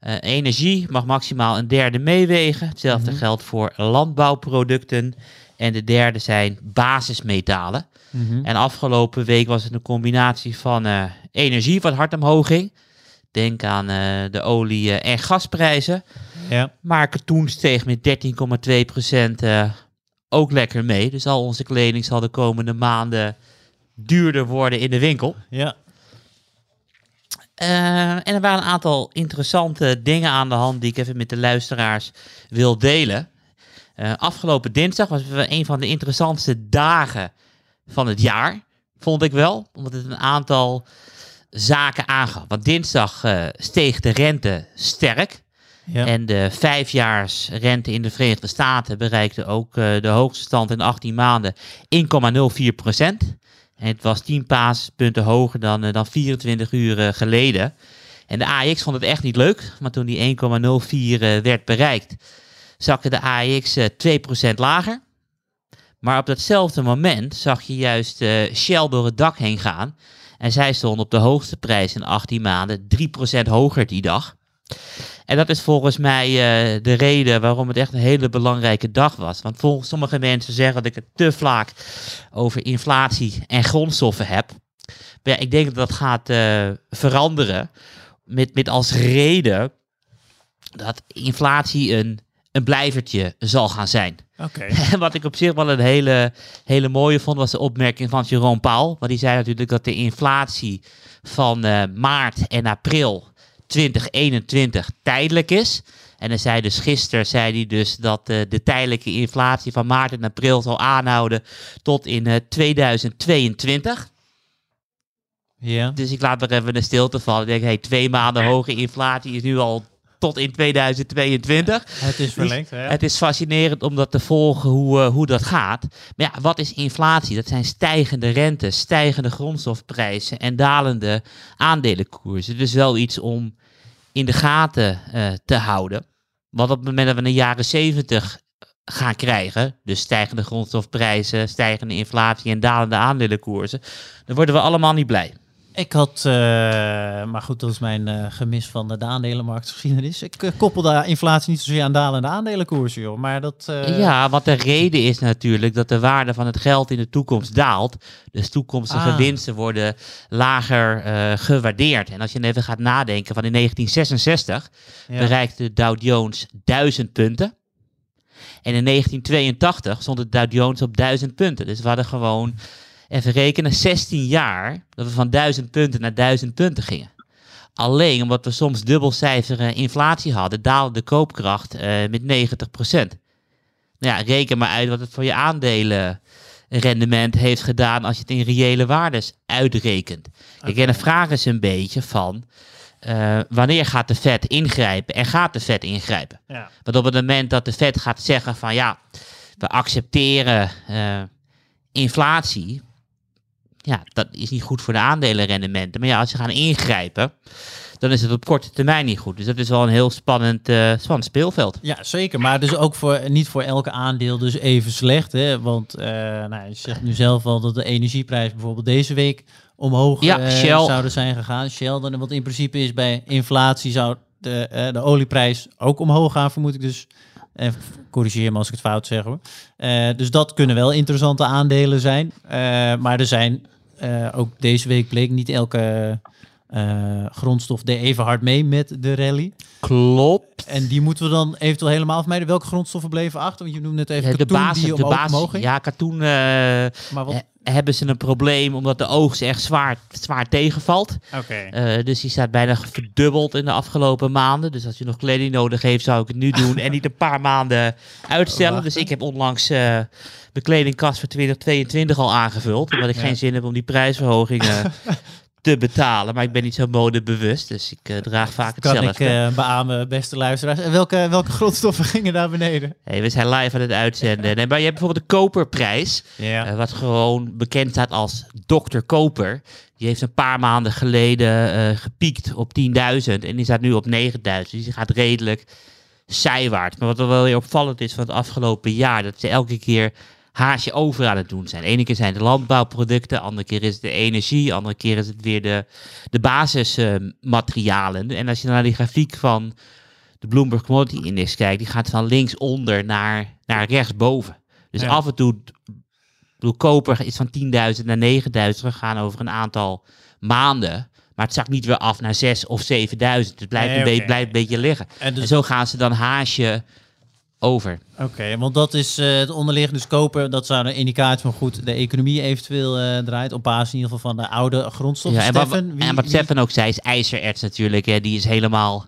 [SPEAKER 4] Eh, energie mag maximaal een derde meewegen. Hetzelfde geldt voor landbouwproducten. En de derde zijn basismetalen.
[SPEAKER 1] Mhm.
[SPEAKER 4] En afgelopen week was het een combinatie van eh, energie wat hard omhoog ging. Denk aan eh, de olie- eh, en gasprijzen.
[SPEAKER 1] Ja.
[SPEAKER 4] Maar katoen steeg met 13,2% eh ook lekker mee. Dus al onze kleding zal de komende maanden duurder worden in de winkel.
[SPEAKER 1] Ja.
[SPEAKER 4] En er waren een aantal interessante dingen aan de hand die ik even met de luisteraars wil delen. Eh, afgelopen dinsdag was een van de interessantste dagen van het jaar, vond ik wel. Omdat het een aantal zaken aangaf. Want dinsdag eh, steeg de rente sterk.
[SPEAKER 1] Ja.
[SPEAKER 4] En de vijfjaarsrente in de Verenigde Staten bereikte ook eh, de hoogste stand in 18 maanden 1,04 procent. En het was 10 basispunten hoger dan, dan 24 uur geleden. En de AX vond het echt niet leuk, maar toen die 1,04 eh, werd bereikt, zakte de AX eh 2% lager. Maar op datzelfde moment zag je juist eh, Shell door het dak heen gaan. En zij stond op de hoogste prijs in 18 maanden, 3% hoger die dag. En dat is volgens mij eh, de reden waarom het echt een hele belangrijke dag was. Want volgens sommige mensen zeggen dat ik het te vaak over inflatie en grondstoffen heb. Ja, ik denk dat dat gaat eh, veranderen. Met, met als reden dat inflatie een, een blijvertje zal gaan zijn.
[SPEAKER 1] Oké.
[SPEAKER 4] En wat ik op zich wel een hele, hele mooie vond, was de opmerking van Jerome Paul. Want die zei natuurlijk dat de inflatie van eh, maart en april 2021 tijdelijk is. En dan zei dus gisteren zei hij dus dat eh, de tijdelijke inflatie van maart en april zal aanhouden tot in eh, 2022.
[SPEAKER 1] Ja.
[SPEAKER 4] Dus ik laat er even een stilte vallen. Ik denk, hey, twee maanden hoge inflatie is nu al tot in 2022.
[SPEAKER 1] Het is verlengd, hè?
[SPEAKER 4] Het is fascinerend om dat te volgen hoe, eh, hoe dat gaat. Maar ja, wat is inflatie? Dat zijn stijgende rentes, stijgende grondstofprijzen en dalende aandelenkoersen. Dus wel iets om in de gaten eh, te houden. Want op het moment dat we in de jaren 70 gaan krijgen, dus stijgende grondstofprijzen, stijgende inflatie en dalende aandelenkoersen, dan worden we allemaal niet blij.
[SPEAKER 1] Ik had, eh, maar goed, dat is mijn eh, gemis van de aandelenmarktgeschiedenis. Ik eh, koppel de inflatie niet zozeer aan dalende aandelenkoersen, joh. Maar dat...
[SPEAKER 4] Ja, want de reden is natuurlijk dat de waarde van het geld in de toekomst daalt. Dus toekomstige
[SPEAKER 1] Ah.
[SPEAKER 4] winsten worden lager gewaardeerd. En als je even gaat nadenken van in 1966
[SPEAKER 1] ja.
[SPEAKER 4] bereikte de Dow Jones 1000 punten. En in 1982 stond de Dow Jones op 1000 punten. Dus we hadden gewoon, even rekenen, 16 jaar dat we van 1000 punten naar 1000 punten gingen. Alleen omdat we soms dubbelcijferige inflatie hadden, daalde de koopkracht eh, met 90%. Nou ja, reken maar uit wat het voor je aandelenrendement heeft gedaan als je het in reële waardes uitrekent. Kijk, en de vraag is een beetje van, eh, wanneer gaat de Fed ingrijpen en gaat de Fed ingrijpen?
[SPEAKER 1] Ja.
[SPEAKER 4] Want op het moment dat de Fed gaat zeggen van ja, we accepteren eh, inflatie, ja, dat is niet goed voor de aandelenrendementen. Maar ja, als ze gaan ingrijpen, dan is het op korte termijn niet goed. Dus dat is wel een heel spannend, uh, spannend speelveld.
[SPEAKER 1] Ja, zeker. Maar dus ook voor, niet voor elke aandeel dus even slecht. Hè? Want uh, nou, je zegt nu zelf al dat de energieprijs bijvoorbeeld deze week omhoog
[SPEAKER 4] ja, uh,
[SPEAKER 1] zouden zijn gegaan. Shell, dan, wat in principe is bij inflatie zou de, de olieprijs ook omhoog gaan, vermoed ik dus. En corrigeer me als ik het fout zeg hoor. dus dat kunnen wel interessante aandelen zijn. maar er zijn ook deze week bleek niet elke grondstof deed even hard mee met de rally.
[SPEAKER 4] Klopt.
[SPEAKER 1] En die moeten we dan eventueel helemaal vermijden. Welke grondstoffen bleven achter? Want je noemde net even
[SPEAKER 4] de
[SPEAKER 1] katoen
[SPEAKER 4] basis,
[SPEAKER 1] die
[SPEAKER 4] de basis. Ja, katoen
[SPEAKER 1] Maar wat...
[SPEAKER 4] hebben ze een probleem omdat de oogst echt zwaar, zwaar tegenvalt. Uh, dus die staat bijna verdubbeld in de afgelopen maanden. Dus als je nog kleding nodig heeft, zou ik het nu doen en niet een paar maanden uitstellen. Dus ik heb onlangs uh, mijn kledingkast voor 2022 al aangevuld. Omdat ik
[SPEAKER 1] Ja.
[SPEAKER 4] geen zin heb om die prijsverhogingen te betalen. Maar ik ben niet zo modebewust, dus ik uh, draag vaak
[SPEAKER 1] Kan
[SPEAKER 4] hetzelfde.
[SPEAKER 1] ik uh, beamen, beste luisteraars. En welke, welke grondstoffen gingen daar beneden?
[SPEAKER 4] Hey, we zijn live aan het uitzenden. Nee, maar je hebt bijvoorbeeld de koperprijs, uh, wat gewoon bekend staat als Dr. Koper. Die heeft een paar maanden geleden uh, gepiekt op 10.000 en die staat nu op 9.000. Dus die gaat redelijk zijwaarts. Maar wat wel weer opvallend is van het afgelopen jaar, dat ze elke keer haasje over aan het doen zijn. De ene keer zijn het landbouwproducten, andere keer is het de energie, andere keer is het weer de, de basismaterialen. en als je naar die grafiek van de Bloomberg Commodity Index kijkt, die gaat van linksonder naar, naar rechtsboven. Dus
[SPEAKER 1] Ja.
[SPEAKER 4] af en toe, bedoel, koper is van 10.000 naar 9.000 gegaan over een aantal maanden. Maar het zakt niet weer af naar 6 of 7.000. Het blijft,
[SPEAKER 1] Nee,
[SPEAKER 4] een, beetje, blijft een beetje liggen.
[SPEAKER 1] En dus
[SPEAKER 4] En zo gaan ze dan haasje over.
[SPEAKER 1] Oké, want dat is eh, het onderliggende dus kopen. Dat zou een indicatie van goed de economie eventueel eh, draait. Op basis in ieder geval van de oude grondstoffen.
[SPEAKER 4] Ja, en, wat,
[SPEAKER 1] Steffen, wie-
[SPEAKER 4] en wat
[SPEAKER 1] wie-
[SPEAKER 4] Stefan ook zei, is ijzererts natuurlijk. Hè, die is helemaal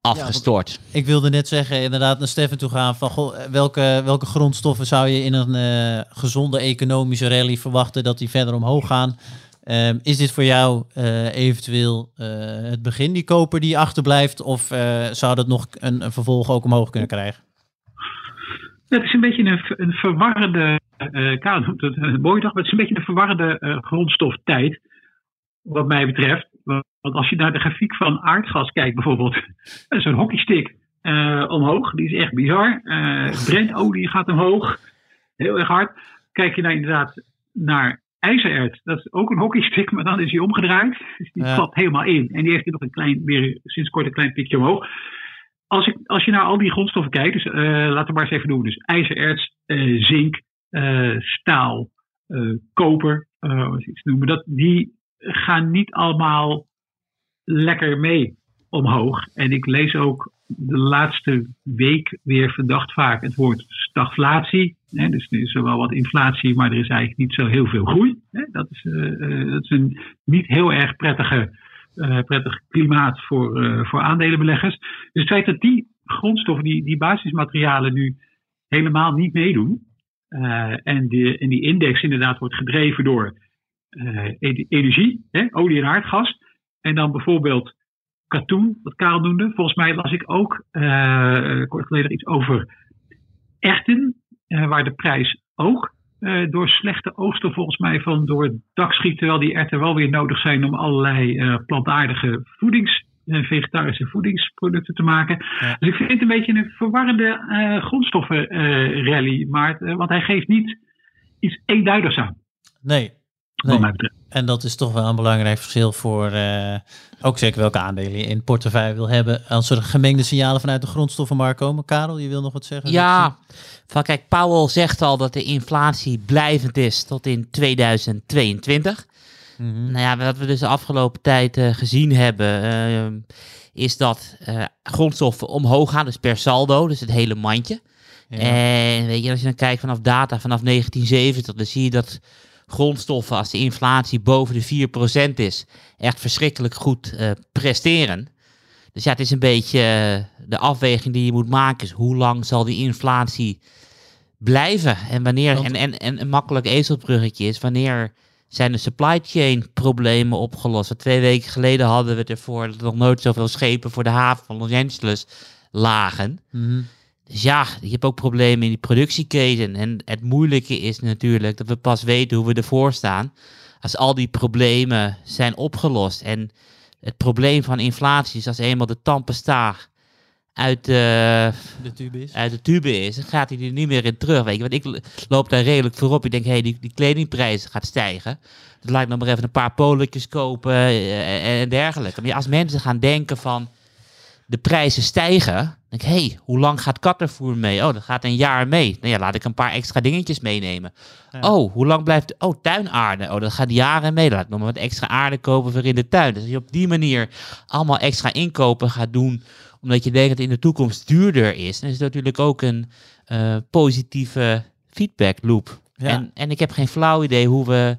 [SPEAKER 4] afgestort.
[SPEAKER 1] Ik wilde net zeggen, inderdaad, naar Steffen toe gaan. Van, goh, welke, welke grondstoffen zou je in een eh, gezonde economische rally verwachten dat die verder omhoog gaan? Ehm, is dit voor jou eventueel het begin, die koper die achterblijft? Of zou dat nog een, een vervolg ook omhoog kunnen krijgen?
[SPEAKER 5] Het is een beetje een, een verwarrende, uh, het een mooie dag, maar het is een beetje een verwarrende uh, grondstoftijd, wat mij betreft. Want als je naar de grafiek van aardgas kijkt bijvoorbeeld, dat is een hockeystick uh, omhoog, die is echt bizar. Uh, Brentolie gaat omhoog, heel erg hard. Kijk je nou inderdaad naar ijzererts, dat is ook een hockeystick, maar dan is hij omgedraaid. Dus die
[SPEAKER 1] Ja.
[SPEAKER 5] helemaal in. En die heeft nog een klein, weer sinds kort een klein pikje omhoog als, ik, als je naar al die grondstoffen kijkt, dus uh, laten we maar eens even noemen. Dus ijzererts, uh, zink, uh, staal, koper, iets noemen. Dat, die gaan niet allemaal lekker mee omhoog. En ik lees ook de laatste week weer verdacht vaak het woord stagflatie. Hè, dus er is wel wat inflatie, maar er is eigenlijk niet zo heel veel groei. Hè. Dat, is, dat is een niet heel erg prettige prettig klimaat voor, uh, voor aandelenbeleggers. Dus het feit dat die grondstoffen, die, die basismaterialen nu helemaal niet meedoen. Uh, en, die, en die index inderdaad wordt gedreven door energie, hè, olie en aardgas. En dan bijvoorbeeld katoen, wat Karel noemde. Volgens mij las ik ook kort geleden iets over erten, waar de prijs ook uh, door slechte oogsten volgens mij van door het dak schiet, terwijl die erten wel weer nodig zijn om allerlei uh, plantaardige voedings, uh, vegetarische voedingsproducten te maken.
[SPEAKER 1] Ja.
[SPEAKER 5] Dus ik vind het een beetje een verwarrende grondstoffenrally, maar want hij geeft niet iets eenduidigs aan.
[SPEAKER 1] Nee.
[SPEAKER 5] Wat mij betreft.
[SPEAKER 1] En dat is toch wel een belangrijk verschil voor uh, ook zeker welke aandelen je in portefeuille wil hebben. Als er gemengde signalen vanuit de grondstoffenmarkt komen. Karel, je wil nog wat zeggen?
[SPEAKER 4] Ja, van kijk, Powell zegt al dat de inflatie blijvend is tot in 2022.
[SPEAKER 1] Mm -hmm.
[SPEAKER 4] Nou ja, wat we dus de afgelopen tijd uh, gezien hebben, uh, is dat uh, grondstoffen omhoog gaan, dus per saldo, dus het hele mandje. Ja. En weet je, als je dan kijkt vanaf data vanaf 1970, dan zie je dat grondstoffen, als de inflatie boven de 4% is, echt verschrikkelijk goed uh, presteren. Dus ja, het is een beetje uh, de afweging die je moet maken. Is hoe lang zal die inflatie blijven? En wanneer, en, en, en een makkelijk ezelbruggetje is, wanneer zijn de supply chain problemen opgelost? Twee weken geleden hadden we het ervoor dat er nog nooit zoveel schepen voor de haven van Los Angeles lagen.
[SPEAKER 1] Mm -hmm.
[SPEAKER 4] Dus ja, je hebt ook problemen in die productieketen. En het moeilijke is natuurlijk dat we pas weten hoe we ervoor staan als al die problemen zijn opgelost en het probleem van inflatie is als eenmaal de tandpasta uit de,
[SPEAKER 1] De tube is.
[SPEAKER 4] uit de tube is, dan gaat hij er niet meer in terug. Weet je, want ik loop daar redelijk voorop. Ik denk, hé, hey, die, die kledingprijzen gaat stijgen. Dus laat ik nog maar even een paar poletjes kopen eh, en dergelijke. Maar ja, als mensen gaan denken van de prijzen stijgen, dan denk ik, hé, hey, hoe lang gaat kattenvoer mee? Oh, dat gaat een jaar mee. Nou ja, laat ik een paar extra dingetjes meenemen.
[SPEAKER 1] Ja.
[SPEAKER 4] Oh, hoe lang blijft... Oh, tuinaarde. Oh, dat gaat jaren mee. Laat ik nog maar wat extra aarde kopen voor in de tuin. Dus als je op die manier allemaal extra inkopen gaat doen omdat je denkt dat het in de toekomst duurder is, dan is natuurlijk ook een eh, positieve feedback loop.
[SPEAKER 1] Ja.
[SPEAKER 4] En, en ik heb geen flauw idee hoe we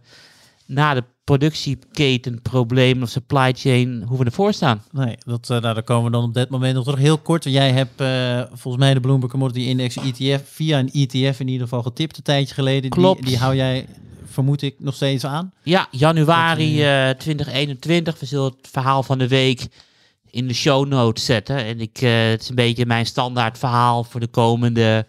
[SPEAKER 4] na de productieketenprobleem of supply chain, hoe we ervoor staan.
[SPEAKER 1] Nee, dat, nou, daar komen we dan op dit moment nog terug. Heel kort, jij hebt eh, volgens mij de Bloomberg Commodity Index ETF via een ETF in ieder geval getipt een tijdje geleden.
[SPEAKER 4] Klopt.
[SPEAKER 1] Die, die hou jij, vermoed ik, nog steeds aan.
[SPEAKER 4] Ja, januari
[SPEAKER 1] Dat,
[SPEAKER 4] eh 2021. We zullen het verhaal van de week in de show notes zetten. En ik, het is een beetje mijn standaard verhaal voor de komende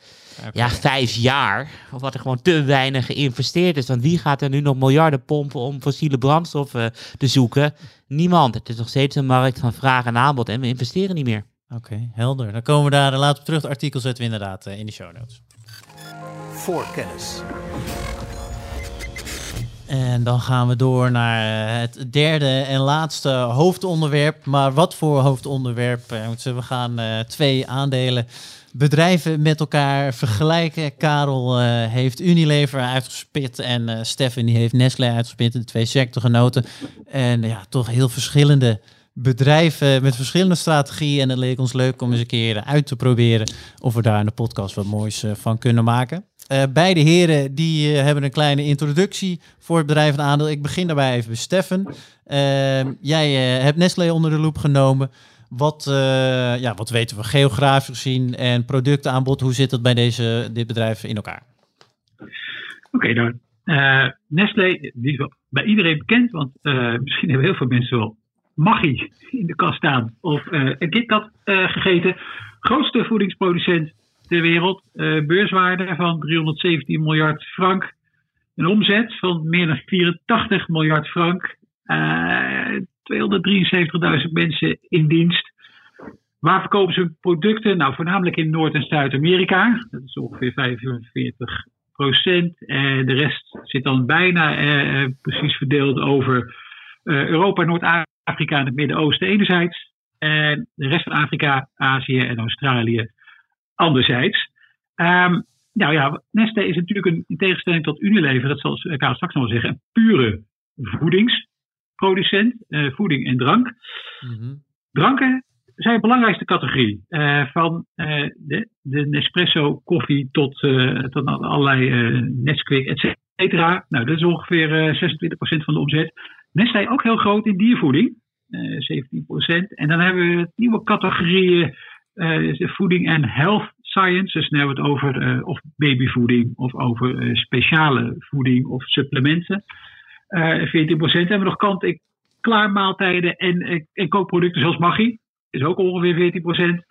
[SPEAKER 4] ja, vijf jaar. Of wat er gewoon te weinig geïnvesteerd is. Want wie gaat er nu nog miljarden pompen om fossiele brandstoffen te zoeken? Niemand. Het is nog steeds een markt van vraag en aanbod. En we investeren niet meer.
[SPEAKER 1] Oké, helder. Dan komen we daar later op terug. Het artikel zetten we inderdaad eh, in de show notes.
[SPEAKER 3] Voor kennis.
[SPEAKER 1] En dan gaan we door naar eh, het derde en laatste hoofdonderwerp. Maar wat voor hoofdonderwerp? Eh, We gaan eh, twee aandelen bedrijven met elkaar vergelijken. Karel eh, heeft Unilever uitgespit en eh Stefan heeft Nestlé uitgespit. De twee sectorgenoten. En ja, toch heel verschillende bedrijven met verschillende strategieën. En het leek ons leuk om eens een keer uit te proberen of we daar in de podcast wat moois eh, van kunnen maken. Beide heren die hebben een kleine introductie voor het bedrijf en aandeel. Ik begin daarbij even bij Stefan. Eh, jij hebt Nestlé onder de loep genomen. Wat, eh, ja, wat weten we geografisch gezien en productaanbod? Hoe zit het bij deze, dit bedrijf in elkaar?
[SPEAKER 5] Oké, nou, eh, Nestlé, die is bij iedereen bekend, want eh, misschien hebben heel veel mensen wel Maggi in de kast staan of een KitKat gegeten. Grootste voedingsproducent ter wereld, beurswaarde van 317 miljard frank, een omzet van meer dan 84 miljard frank, 273.000 mensen in dienst. Waar verkopen ze hun producten? Nou, voornamelijk in Noord- en Zuid-Amerika. Dat is ongeveer 45 procent. En de rest zit dan bijna eh, precies verdeeld over eh, Europa, Noord-Afrika en het Midden-Oosten enerzijds. En de rest van Afrika, Azië en Australië anderzijds. Ehm, nou ja, Nestlé is natuurlijk een, in tegenstelling tot Unilever, dat zal ik straks nog wel zeggen, een pure voedingsproducent, eh, voeding en drank. Dranken zijn de belangrijkste categorie. eh, van eh, de, de Nespresso koffie tot, tot allerlei Nesquik, et cetera. Nou, dat is ongeveer eh 26% van de omzet. Nestlé ook heel groot in diervoeding. eh 17%. En dan hebben we het nieuwe categorieën voeding en health science. Dus dan hebben we het over of babyvoeding of over speciale voeding of supplementen. Eh 14% hebben we nog kant-en-klaar maaltijden en, eh, en kookproducten zoals Maggi is ook ongeveer 14%.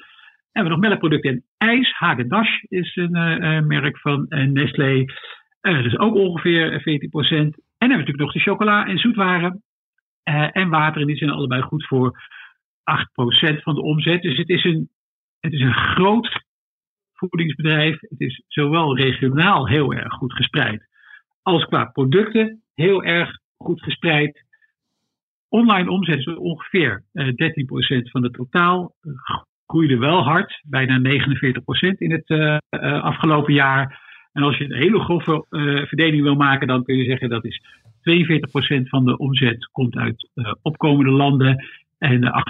[SPEAKER 5] En we nog melkproducten en ijs. Hagen-Dazs is een eh, eh, merk van eh, Nestlé. Eh, is ook ongeveer eh, 14%. En hebben we natuurlijk nog de chocola en zoetwaren. eh, en water. En die zijn allebei goed voor 8% van de omzet. Dus het is een, het is een groot voedingsbedrijf. Het is zowel regionaal heel erg goed gespreid. Als qua producten heel erg goed gespreid. Online omzet is ongeveer eh, 13% van het totaal. Eh, Groeide wel hard, bijna 49% in het eh, eh, afgelopen jaar. En als je een hele grove eh, verdeling wil maken, dan kun je zeggen dat is 42% van de omzet komt uit eh, opkomende landen en de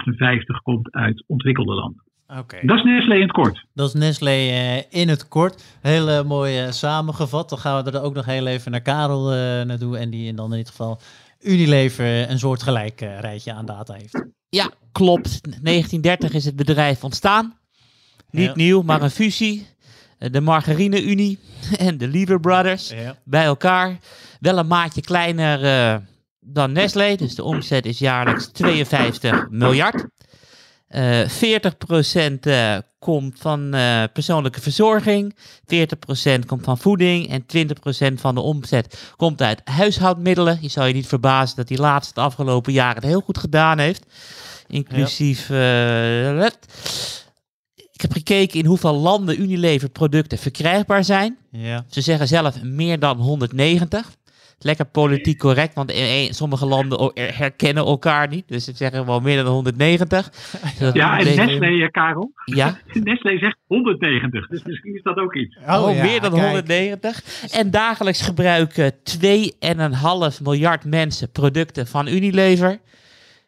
[SPEAKER 5] 58% komt uit ontwikkelde landen.
[SPEAKER 1] Oké.
[SPEAKER 5] Dat is Nestlé in het kort.
[SPEAKER 1] Dat is Nestlé eh, in het kort. Heel mooi samengevat. Dan gaan we er ook nog heel even naar Karel eh, naartoe. En die in dan in dit geval Unilever een soort gelijk eh, rijtje aan data heeft.
[SPEAKER 4] Ja, klopt. 1930 is het bedrijf ontstaan. Niet
[SPEAKER 1] Ja.
[SPEAKER 4] nieuw, maar een fusie. De Margarine Unie en de Lever Brothers
[SPEAKER 1] Ja.
[SPEAKER 4] bij elkaar. Wel een maatje kleiner eh, dan Nestlé. Dus de omzet is jaarlijks 52 miljard. Eh 40% eh, komt van eh, persoonlijke verzorging, 40% komt van voeding en 20% van de omzet komt uit huishoudmiddelen. Je zou je niet verbazen dat die laatste de afgelopen jaren het heel goed gedaan heeft. Inclusief. eh, ik heb gekeken in hoeveel landen Unilever producten verkrijgbaar zijn.
[SPEAKER 1] Ja.
[SPEAKER 4] Ze zeggen zelf meer dan 190. Lekker politiek correct, want in sommige landen er- herkennen elkaar niet. Dus ze zeggen wel meer dan 190. Zodat
[SPEAKER 5] Ja, en Nestlé, eh, Karel.
[SPEAKER 4] Ja,
[SPEAKER 5] Nestlé zegt 190, dus misschien is dat ook iets.
[SPEAKER 4] oh,
[SPEAKER 1] ja,
[SPEAKER 4] meer dan
[SPEAKER 1] kijk.
[SPEAKER 4] 190. En dagelijks gebruiken 2,5 miljard mensen producten van Unilever.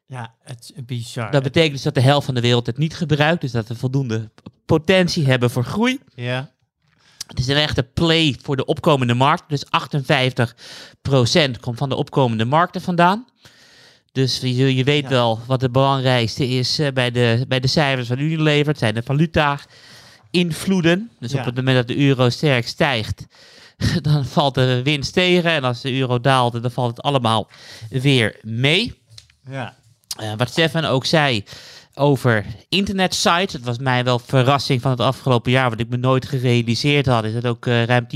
[SPEAKER 1] Ja, het is bizar.
[SPEAKER 4] Dat betekent dus dat de helft van de wereld het niet gebruikt. Dus dat we voldoende potentie hebben voor groei.
[SPEAKER 1] ja.
[SPEAKER 4] Het is een echte play voor de opkomende markt. Dus 58% komt van de opkomende markten vandaan. Dus je, je weet
[SPEAKER 1] Ja.
[SPEAKER 4] wel wat het belangrijkste is eh, bij, de, bij de cijfers van Unilever. Het zijn de valuta-invloeden. Dus
[SPEAKER 1] Ja.
[SPEAKER 4] op het moment dat de euro sterk stijgt, dan valt de winst tegen. En als de euro daalt, dan valt het allemaal weer mee.
[SPEAKER 1] Ja.
[SPEAKER 4] Eh, wat Stefan ook zei over internetsites. Het was mij wel verrassing van het afgelopen jaar. Wat ik me nooit gerealiseerd had. Is dat ook eh, ruim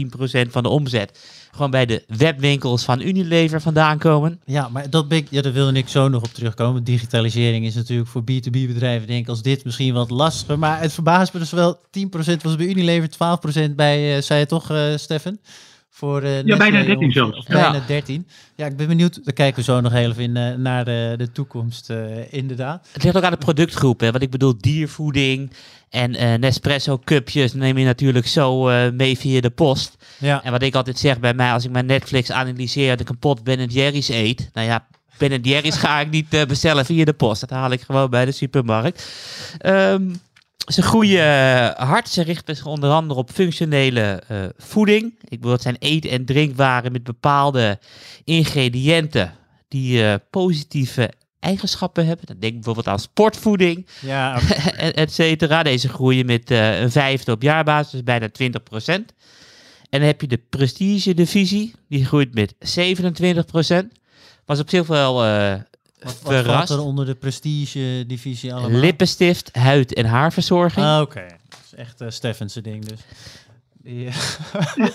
[SPEAKER 4] 10% van de omzet. Gewoon bij de webwinkels van Unilever vandaan komen.
[SPEAKER 1] Ja, maar dat, ben ik, ja, daar wilde ik zo nog op terugkomen. Digitalisering is natuurlijk voor B2B-bedrijven, denk ik, als dit misschien wat lastiger. Maar het verbaast me dus wel, 10% was bij Unilever, 12% bij, eh, zei je toch, eh Stefan? Voor, eh, Nestlé
[SPEAKER 5] bijna 13
[SPEAKER 1] ongeveer,
[SPEAKER 5] zelfs.
[SPEAKER 1] Of bijna
[SPEAKER 4] Ja.
[SPEAKER 1] 13. Ja, ik ben benieuwd. Dan kijken we zo nog heel even in, eh, naar de, de toekomst, eh, inderdaad.
[SPEAKER 4] Het ligt ook aan de productgroep. Hè. Wat ik bedoel, diervoeding en eh, Nespresso cupjes neem je natuurlijk zo eh, mee via de post.
[SPEAKER 1] Ja,
[SPEAKER 4] En wat ik altijd zeg bij mij, als ik mijn Netflix analyseer, dat ik een pot Ben Jerry's eet. Nou ja, Ben Jerry's ga ik niet eh, bestellen via de post. Dat haal ik gewoon bij de supermarkt. Ehm, ze groeien hard. Ze richten zich onder andere op functionele eh, voeding. Ik bedoel, het zijn eet- en drinkwaren met bepaalde ingrediënten die eh, positieve eigenschappen hebben. Dan denk bijvoorbeeld aan sportvoeding
[SPEAKER 1] ja
[SPEAKER 4] et et cetera. Deze groeien met eh, een vijfde op jaarbasis, dus bijna 20% En dan heb je de prestige divisie, die groeit met 27% Was op zich wel
[SPEAKER 1] wat, wat
[SPEAKER 4] verrast.
[SPEAKER 1] er onder de prestige-divisie allemaal?
[SPEAKER 4] Lippenstift, huid- en haarverzorging.
[SPEAKER 1] Ah, Oké, dat is echt uh, Steffense ding dus. Eh,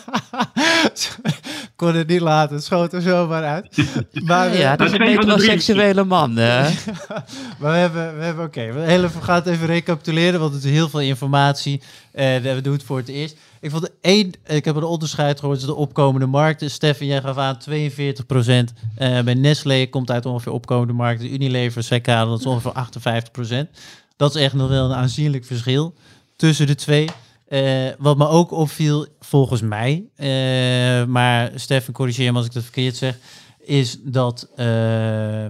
[SPEAKER 1] kon het niet laten, het schoot er zomaar uit. Maar, eh,
[SPEAKER 4] ja, dat is een metroseksuele man. eh.
[SPEAKER 1] maar we hebben, we hebben oké, we gaan het even recapituleren, want het is heel veel informatie. Eh, we doen het voor het eerst. Ik vond één, ik heb een onderscheid gehoord, is de opkomende markten. Stefan, jij gaf aan 42% eh, bij Nestlé komt uit ongeveer opkomende markten. Unilever, Karel, dat is ongeveer 58% Dat is echt nog wel een aanzienlijk verschil tussen de twee. Eh, wat me ook opviel, volgens mij, eh, maar Stefan, corrigeer me als ik dat verkeerd zeg, is dat eh,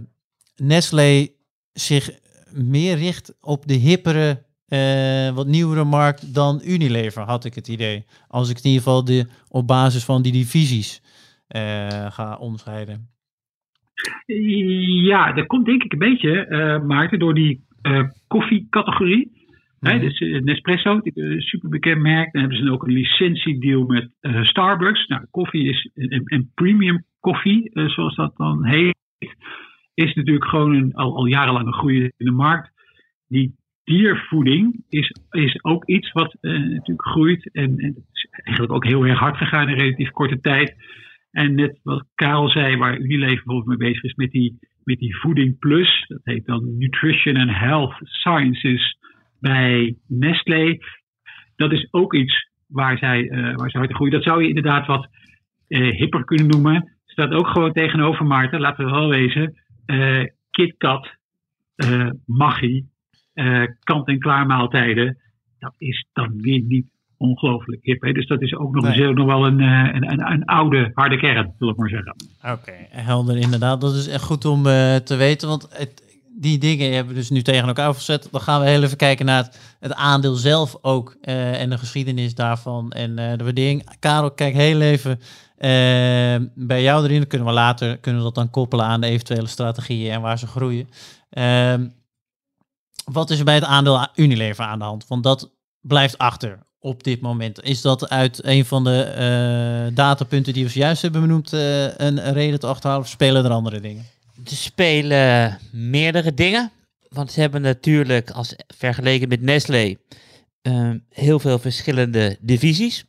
[SPEAKER 1] Nestlé zich meer richt op de hippere, wat nieuwere markt dan Unilever, had ik het idee. Als ik in ieder geval de, op basis van die divisies ga omscheiden.
[SPEAKER 5] Ja, dat komt denk ik een beetje, Maarten, door die koffiecategorie.
[SPEAKER 1] Mhm.
[SPEAKER 5] dus eh, Nespresso, super bekend merk. Dan hebben ze ook een licentiedeal met eh, Starbucks. Nou, koffie is een, een premium koffie, eh, zoals dat dan heet. Is natuurlijk gewoon een, al, al jarenlang een groeiende markt. Die diervoeding is, is ook iets wat natuurlijk groeit. En, en het is eigenlijk ook heel erg hard gegaan in relatief korte tijd. En net wat Karel zei, waar Unilever bijvoorbeeld mee bezig is met die, met die voeding plus. Dat heet dan Nutrition and Health Sciences bij Nestlé. Dat is ook iets waar zij, eh waar zij hard in groeien. Dat zou je inderdaad wat eh, hipper kunnen noemen. Staat ook gewoon tegenover Maarten, laten we wel wezen. eh KitKat, eh Maggi, kant-en-klaar maaltijden. Dat is dan weer niet ongelooflijk hip. Hè? Dus dat is ook nog,
[SPEAKER 1] Nee.
[SPEAKER 5] nog wel een, een, een, een oude, harde kern, wil ik maar zeggen.
[SPEAKER 1] Oké, helder inderdaad. Dat is echt goed om te weten, want het, die dingen hebben we dus nu tegen elkaar gezet. Dan gaan we heel even kijken naar het, aandeel zelf ook eh, en de geschiedenis daarvan en eh, de waardering. Karel, kijk heel even eh, bij jou erin. Dan kunnen we later kunnen we dat dan koppelen aan de eventuele strategieën en waar ze groeien. Ehm, wat is er bij het aandeel Unilever aan de hand? Want dat blijft achter op dit moment. Is dat uit een van de datapunten die we zojuist hebben benoemd een reden te achterhalen of spelen er andere dingen?
[SPEAKER 4] Er spelen meerdere dingen. want ze hebben natuurlijk, als vergeleken met Nestlé, ehm, heel veel verschillende divisies.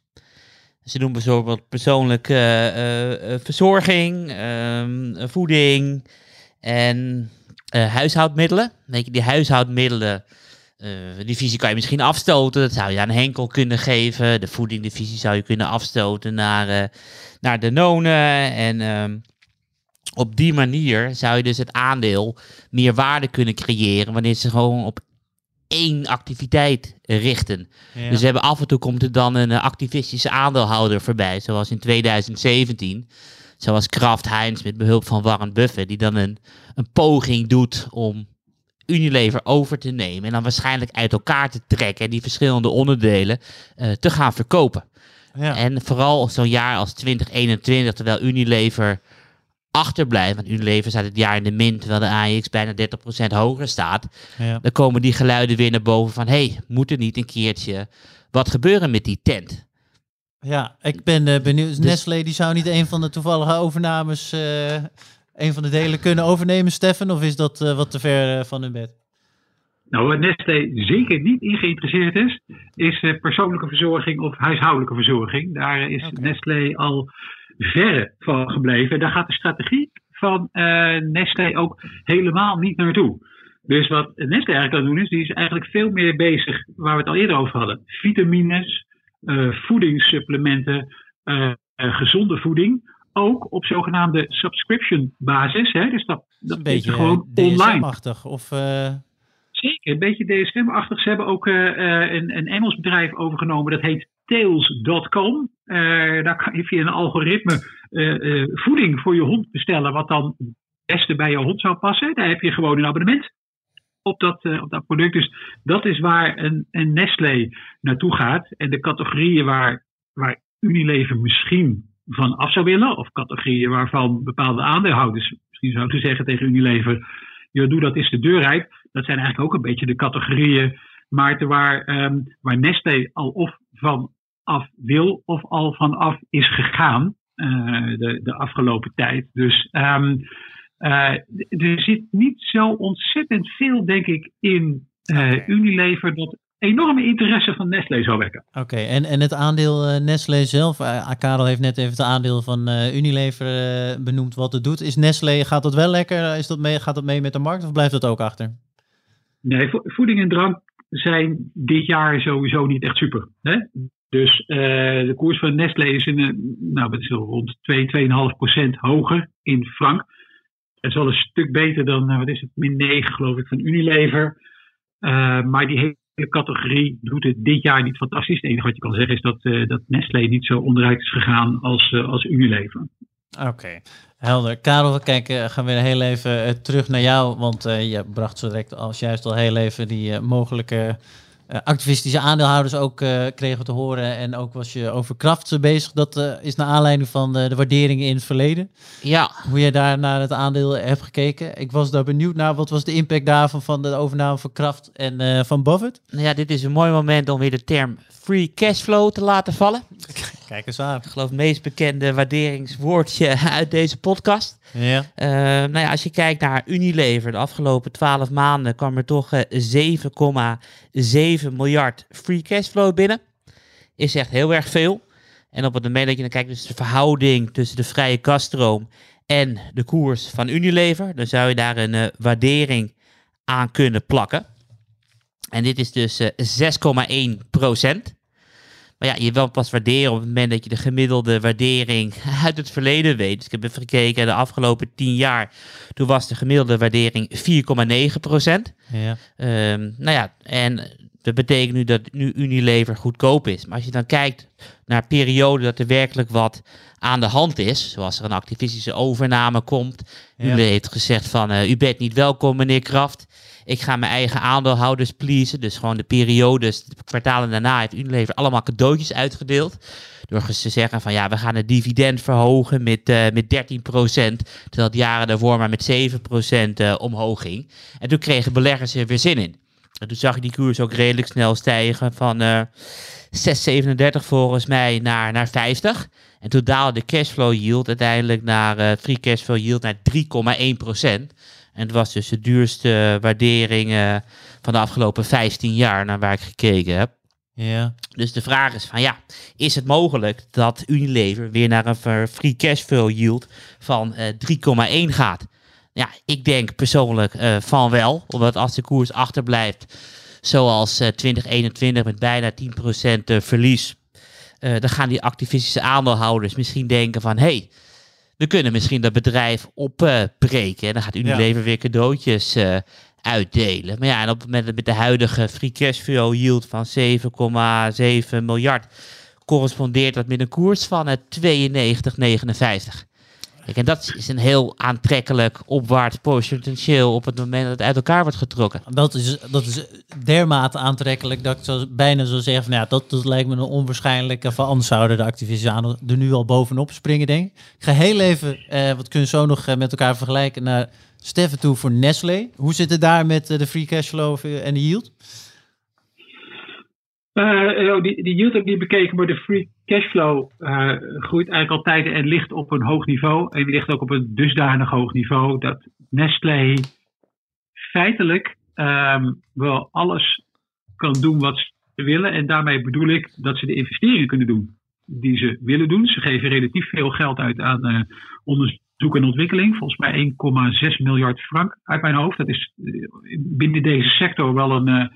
[SPEAKER 4] Ze doen bijvoorbeeld persoonlijke eh, eh, verzorging, ehm, voeding en eh, huishoudmiddelen. Weet je, die huishoudmiddelen, eh divisie kan je misschien afstoten. Dat zou je aan Henkel kunnen geven. De voedingdivisie zou je kunnen afstoten naar, eh naar Danone. En ehm, op die manier zou je dus het aandeel meer waarde kunnen creëren wanneer ze gewoon op één activiteit richten.
[SPEAKER 1] Ja.
[SPEAKER 4] Dus we hebben af en toe komt er dan een eh, activistische aandeelhouder voorbij, zoals in 2017. Zoals Kraft Heinz met behulp van Warren Buffett, die dan een, een poging doet om Unilever over te nemen. En dan waarschijnlijk uit elkaar te trekken en die verschillende onderdelen eh, te gaan verkopen.
[SPEAKER 1] ja.
[SPEAKER 4] En vooral zo'n jaar als 2021, terwijl Unilever achterblijft. Want Unilever staat het jaar in de min, terwijl de AEX bijna 30% hoger staat.
[SPEAKER 1] ja.
[SPEAKER 4] Dan komen die geluiden weer naar boven van... hé, hey, moet er niet een keertje wat gebeuren met die tent?
[SPEAKER 1] Ja, ik ben eh, benieuwd.
[SPEAKER 4] Dus-
[SPEAKER 1] Nestlé die zou niet een van de toevallige overnames, eh, een van de delen kunnen overnemen, Stefan? Of is dat eh, wat te ver van hun bed?
[SPEAKER 5] Nou, waar Nestlé zeker niet in geïnteresseerd is, is eh, persoonlijke verzorging of huishoudelijke verzorging. Daar is
[SPEAKER 1] Oké.
[SPEAKER 5] Nestlé al verre van gebleven. Daar gaat de strategie van eh Nestlé ook helemaal niet naartoe. Dus wat Nestlé eigenlijk aan het doen is, die is eigenlijk veel meer bezig, waar we het al eerder over hadden. Vitamines, eh, voedingssupplementen, eh, gezonde voeding. Ook op zogenaamde subscription basis. Hè? Dus dat, dat
[SPEAKER 1] Een
[SPEAKER 5] is
[SPEAKER 1] beetje
[SPEAKER 5] gewoon
[SPEAKER 1] eh,
[SPEAKER 5] online.
[SPEAKER 1] DSM-achtig. Of,
[SPEAKER 5] Zeker, een beetje DSM-achtig. Ze hebben ook een, een Engels bedrijf overgenomen, dat heet Tails.com. Eh, daar kan je een algoritme eh, eh, voeding voor je hond bestellen, wat dan het beste bij je hond zou passen. Daar heb je gewoon een abonnement op dat, op dat product. Dus dat is waar een, een Nestlé naartoe gaat. En de categorieën waar, waar Unilever misschien van af zou willen, of categorieën waarvan bepaalde aandeelhouders misschien zouden zeggen tegen Unilever, joh, doe dat is de deur. Dat zijn eigenlijk ook een beetje de categorieën, Maarten, waar, ehm, waar Nestlé al of van af wil of al vanaf is gegaan eh, de, de afgelopen tijd. Dus ehm, eh, er zit niet zo ontzettend veel, denk ik, in eh. Unilever dat enorme interesse van Nestlé zou wekken.
[SPEAKER 1] Oké, en, en het aandeel Nestlé zelf, Karel heeft net even het aandeel van Unilever benoemd wat het doet. Is Nestlé, gaat dat wel lekker? Is dat mee, gaat dat mee met de markt of blijft dat ook achter?
[SPEAKER 5] Nee, vo- voeding en drank zijn dit jaar sowieso niet echt super. Hè? Dus eh, de koers van Nestlé is in, nou, is rond 2, 2,5 procent hoger in frank. Het is wel een stuk beter dan, eh, wat is het, min 9 geloof ik, van Unilever. Eh, maar die hele categorie doet het dit jaar niet fantastisch. Het enige wat je kan zeggen is dat, dat Nestlé niet zo onderuit is gegaan als, als Unilever.
[SPEAKER 1] Oké, helder. Karel, we kijken, gaan weer heel even terug naar jou, want je bracht zo direct als juist al heel even die mogelijke eh, activistische aandeelhouders ook eh, kregen te horen en ook was je over kracht bezig. Dat eh, is naar aanleiding van de waarderingen in het verleden.
[SPEAKER 4] Ja,
[SPEAKER 1] Hoe jij daar naar het aandeel hebt gekeken. Ik was daar benieuwd naar, wat was de impact daarvan van de overname van Kraft en van Buffett?
[SPEAKER 4] nou ja, dit is een mooi moment om weer de term free cashflow te laten vallen.
[SPEAKER 1] Kijk eens aan.
[SPEAKER 4] Ik geloof het meest bekende waarderingswoordje uit deze podcast.
[SPEAKER 1] Ja.
[SPEAKER 4] Eh, nou ja, als je kijkt naar Unilever, de afgelopen 12 maanden kwam er toch eh, 7,7 miljard free cashflow binnen. Is echt heel erg veel. En op het moment dat je dan kijkt, dus de verhouding tussen de vrije kaststroom en de koers van Unilever, dan zou je daar een eh, waardering aan kunnen plakken. En dit is dus eh 6,1 procent. Maar ja, je wil pas waarderen op het moment dat je de gemiddelde waardering uit het verleden weet. Dus ik heb even gekeken, de afgelopen 10 jaar, toen was de gemiddelde waardering 4,9 procent.
[SPEAKER 1] Ja.
[SPEAKER 4] Ehm, nou ja, en dat betekent nu dat nu Unilever goedkoop is. Maar als je dan kijkt naar perioden dat er werkelijk wat aan de hand is, zoals er een activistische overname komt.
[SPEAKER 1] Ja.
[SPEAKER 4] Unilever heeft gezegd van, eh, u bent niet welkom meneer Kraft. Ik ga mijn eigen aandeelhouders pleasen. Dus gewoon de periodes, de kwartalen daarna heeft Unilever allemaal cadeautjes uitgedeeld. Door te zeggen van ja, we gaan het dividend verhogen met, eh met 13%. Terwijl het jaren daarvoor maar met 7% eh, omhoog ging. En toen kregen beleggers er weer zin in. En toen zag je die koers ook redelijk snel stijgen van eh 6,37 volgens mij naar, naar 50. En toen daalde de cashflow yield uiteindelijk naar, eh free cashflow yield naar 3,1%. En het was dus de duurste waardering eh, van de afgelopen 15 jaar naar waar ik gekeken heb.
[SPEAKER 1] Ja.
[SPEAKER 4] Dus de vraag is van ja, is het mogelijk dat Unilever weer naar een free cash flow yield van eh 3,1 gaat? Ja, ik denk persoonlijk eh, van wel, omdat als de koers achterblijft zoals eh 2021 met bijna 10% eh, verlies, eh, dan gaan die activistische aandeelhouders misschien denken van hé, hey, we kunnen misschien dat bedrijf opbreken. en dan gaat Unilever weer cadeautjes eh, uitdelen. Maar ja, en op het moment met de huidige free cash flow yield van 7,7 miljard correspondeert dat met een koers van het 92,59. Kijk, en dat is een heel aantrekkelijk opwaarts potentieel op het moment dat het uit elkaar wordt getrokken.
[SPEAKER 1] Dat is, dat is dermate aantrekkelijk dat ik zo, bijna zou zeggen van ja, dat, dat lijkt me een onwaarschijnlijke. Van anders zouden de activisten aan er nu al bovenop springen, denk ik. Ik ga heel even, eh, wat kunnen we zo nog eh, met elkaar vergelijken, naar Steffen toe voor Nestlé. Hoe zit het daar met eh, de free cash flow eh, en de yield?
[SPEAKER 5] Eh, oh, die, die yield heb ik niet bekeken, maar de free cashflow eh groeit eigenlijk altijd en ligt op een hoog niveau. En ligt ook op een dusdanig hoog niveau dat Nestlé feitelijk ehm, wel alles kan doen wat ze willen. En daarmee bedoel ik dat ze de investeringen kunnen doen die ze willen doen. Ze geven relatief veel geld uit aan eh, onderzoek en ontwikkeling. Volgens mij 1,6 miljard frank uit mijn hoofd. Dat is eh, binnen deze sector wel een,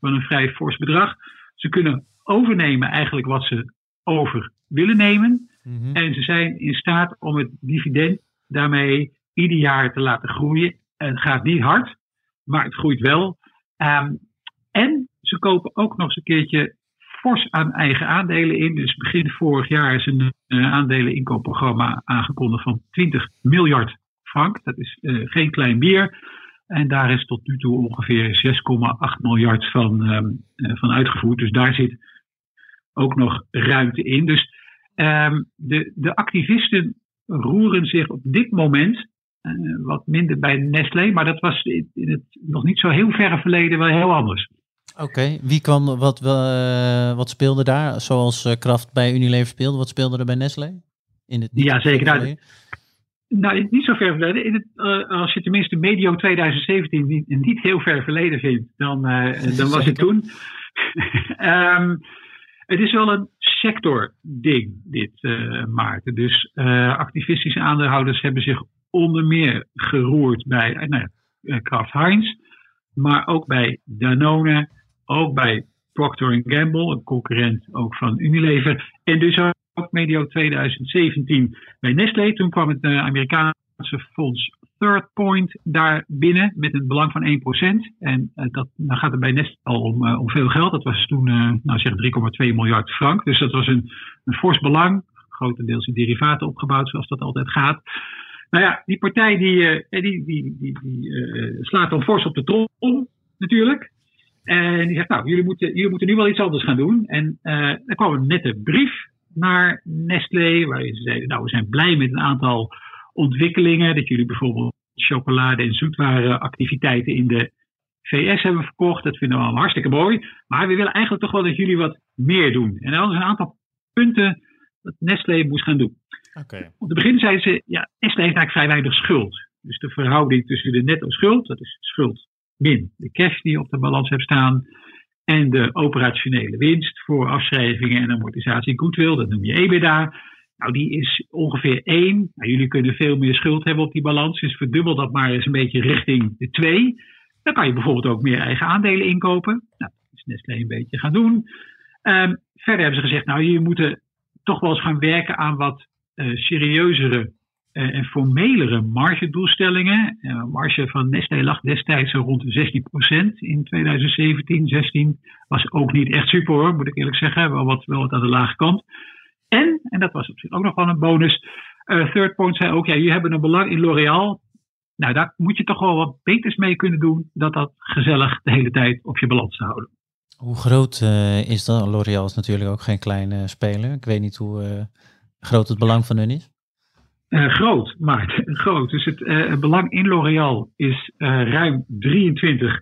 [SPEAKER 5] wel een vrij fors bedrag. Ze kunnen overnemen eigenlijk wat ze over willen nemen. En ze zijn in staat om het dividend daarmee ieder jaar te laten groeien. En het gaat niet hard, maar het groeit wel. Ehm, en ze kopen ook nog eens een keertje fors aan eigen aandelen in. Dus begin vorig jaar is een uh, aandeleninkoopprogramma aangekondigd van 20 miljard frank. Dat is uh, geen klein bier. En daar is tot nu toe ongeveer 6,8 miljard van, um, uh, van uitgevoerd. Dus daar zit ook nog ruimte in. Dus um, de, de activisten roeren zich op dit moment uh, wat minder bij Nestlé. Maar dat was in het nog niet zo heel verre verleden wel heel anders.
[SPEAKER 1] Oké, okay. wie kwam, wat, uh, wat speelde daar? Zoals uh, Kraft bij Unilever speelde, wat speelde er bij Nestlé?
[SPEAKER 5] In het ja, zeker. Nou, nou, niet zo ver verleden. In het, uh, als je tenminste medio 2017 niet, niet heel ver verleden vindt, dan, dan was het toen. um, het is wel een sector-ding, dit, Maarten. Dus activistische aandeelhouders hebben zich onder meer geroerd bij nou, Kraft Heinz, maar ook bij Danone, ook bij Procter Gamble, een concurrent ook van Unilever. En dus ook medio 2017 bij Nestlé. Toen kwam het uh, Amerikaanse fonds Third Point daar binnen met een belang van 1%. En uh, dat, dan gaat het bij Nestlé al om, uh, om veel geld. Dat was toen uh, nou zeg 3,2 miljard frank. Dus dat was een, een fors belang. Grotendeels in derivaten opgebouwd, zoals dat altijd gaat. Nou ja, die partij die, die, die, die, die slaat dan fors op de trom, natuurlijk. En die zegt, nou, jullie moeten, jullie moeten nu wel iets anders gaan doen. En er kwam een nette brief naar Nestlé, waarin ze zeiden, nou, we zijn blij met een aantal ontwikkelingen. Dat jullie bijvoorbeeld chocolade- en zoetwarenactiviteiten in de VS hebben verkocht. Dat vinden we allemaal hartstikke mooi. Maar we willen eigenlijk toch wel dat jullie wat meer doen. En er was een aantal punten dat Nestlé moest gaan doen.
[SPEAKER 1] Okay.
[SPEAKER 5] Om te beginnen zeiden ze, ja, Nestlé heeft eigenlijk vrij weinig schuld. Dus de verhouding tussen de netto schuld, dat is schuld min de cash die je op de balans hebt staan, en de operationele winst voor afschrijvingen en amortisatie goodwill, dat noem je EBITDA. Nou, die is ongeveer 1. Nou, jullie kunnen veel meer schuld hebben op die balans, dus verdubbel dat maar eens een beetje richting de 2. Dan kan je bijvoorbeeld ook meer eigen aandelen inkopen. Nou, dat is Nestlé een beetje gaan doen. Um, verder hebben ze gezegd, nou, jullie moeten toch wel eens gaan werken aan wat uh, serieuzere uh, en formelere margedoelstellingen. Uh, marge van Nestlé lag destijds zo rond de 16% in 2017, 16. Was ook niet echt super hoor, moet ik eerlijk zeggen. Wel wat, wel wat aan de lage kant. En, en dat was op zich ook nog wel een bonus. Uh, Third Point zei ook, ja, jullie hebben een belang in L'Oréal. Nou, daar moet je toch wel wat beters mee kunnen doen. Dat dat gezellig de hele tijd op je balans te houden.
[SPEAKER 1] Hoe groot uh, is dat? L'Oréal is natuurlijk ook geen kleine speler. Ik weet niet hoe uh, groot het belang van hun is.
[SPEAKER 5] Uh, groot, maar groot. Dus het uh, belang in L'Oréal is uh, ruim 23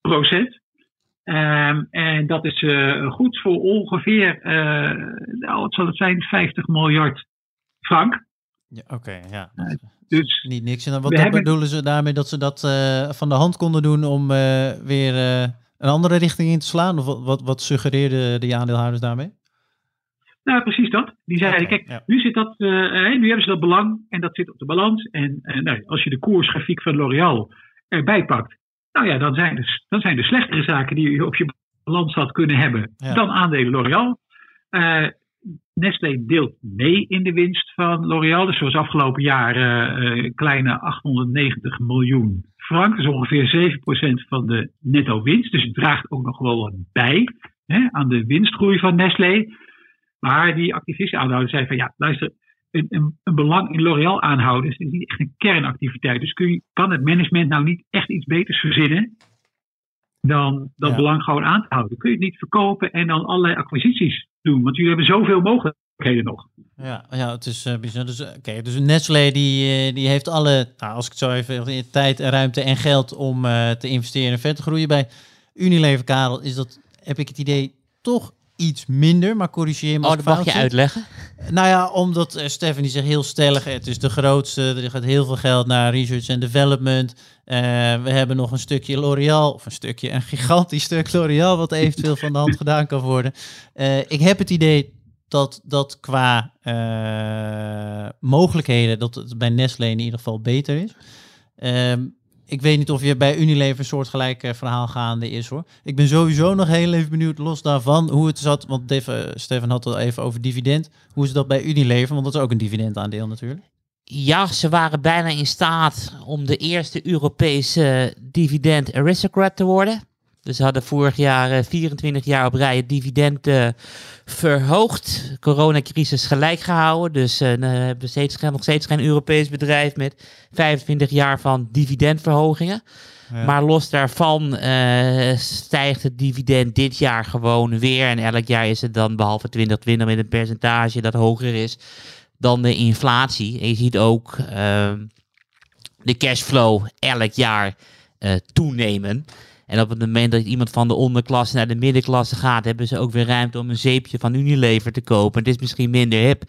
[SPEAKER 5] procent. Um, en dat is goed voor ongeveer, nou, wat zal het zijn, 50 miljard frank.
[SPEAKER 1] Ja, Oké, ja.
[SPEAKER 5] Dus
[SPEAKER 1] Niet niks. En dan, wat
[SPEAKER 5] hebben-
[SPEAKER 1] bedoelen ze daarmee dat ze dat eh, van de hand konden doen om eh, weer eh, een andere richting in te slaan? Of wat, wat, suggereerden die aandeelhouders daarmee?
[SPEAKER 5] nou, precies dat. Die zeiden, kijk,
[SPEAKER 1] ja.
[SPEAKER 5] nu, zit dat, eh, eh, nu hebben ze dat belang en dat zit op de balans. En eh, nou, als je de koersgrafiek van L'Oréal erbij pakt, nou ja, dan zijn, de, dan zijn de slechtere zaken die je op je balans had kunnen hebben
[SPEAKER 1] Ja.
[SPEAKER 5] dan aandelen L'Oréal. Eh Nestlé deelt mee in de winst van L'Oréal. Dus zoals afgelopen jaar eh, kleine 890 miljoen frank. Dus ongeveer 7% van de netto winst. Dus het draagt ook nog wel wat bij hè, aan de winstgroei van Nestlé. Maar die activistische aanhouders zeiden van ja, luister, een, een, een belang in L'Oréal aanhouden is niet echt een kernactiviteit. Dus kun je, kan het management nou niet echt iets beters verzinnen dan dat
[SPEAKER 1] Ja.
[SPEAKER 5] belang gewoon aan te houden? Kun je het niet verkopen en dan allerlei acquisities doen? Want jullie hebben zoveel mogelijkheden nog.
[SPEAKER 1] Ja, ja het is eh, bijzonder. Dus, eh, oké, dus Nestlé die, eh, die heeft alle, nou, als ik het zo even tijd, ruimte en geld om te investeren en verder te groeien. Bij Unilever, Karel, is dat, heb ik het idee, toch iets minder, maar corrigeer me
[SPEAKER 4] Oh, dat mag je uitleggen.
[SPEAKER 1] Nou ja, omdat uh, Stephanie zegt heel stellig, het is de grootste, er gaat heel veel geld naar research en development. Uh, we hebben nog een stukje L'Oreal, of een stukje, een gigantisch stuk L'Oreal, wat eventueel van de hand gedaan kan worden. Uh, ik heb het idee dat dat qua mogelijkheden, dat het bij Nestlé in ieder geval beter is. Um, ik weet niet of je bij Unilever een soortgelijk uh, verhaal gaande is hoor. Ik ben sowieso nog heel even benieuwd, los daarvan, hoe het zat. Want Dave, Stefan had het al even over dividend. Hoe is dat bij Unilever? Want dat is ook een dividendaandeel natuurlijk.
[SPEAKER 4] Ja, ze waren bijna in staat om de eerste Europese dividend aristocrat te worden. Dus ze hadden vorig jaar uh, 24 jaar op rij het dividend uh, verhoogd. Coronacrisis gelijk gehouden. Dus uh, we hebben steeds, nog steeds geen Europees bedrijf met 25 jaar van dividendverhogingen. Ja. Maar los daarvan uh, stijgt het dividend dit jaar gewoon weer. En elk jaar is het dan behalve 2020 met een percentage dat hoger is dan de inflatie. En je ziet ook uh, de cashflow elk jaar toenemen. En op het moment dat iemand van de onderklasse naar de middenklasse gaat, hebben ze ook weer ruimte om een zeepje van Unilever te kopen. Het is misschien minder hip,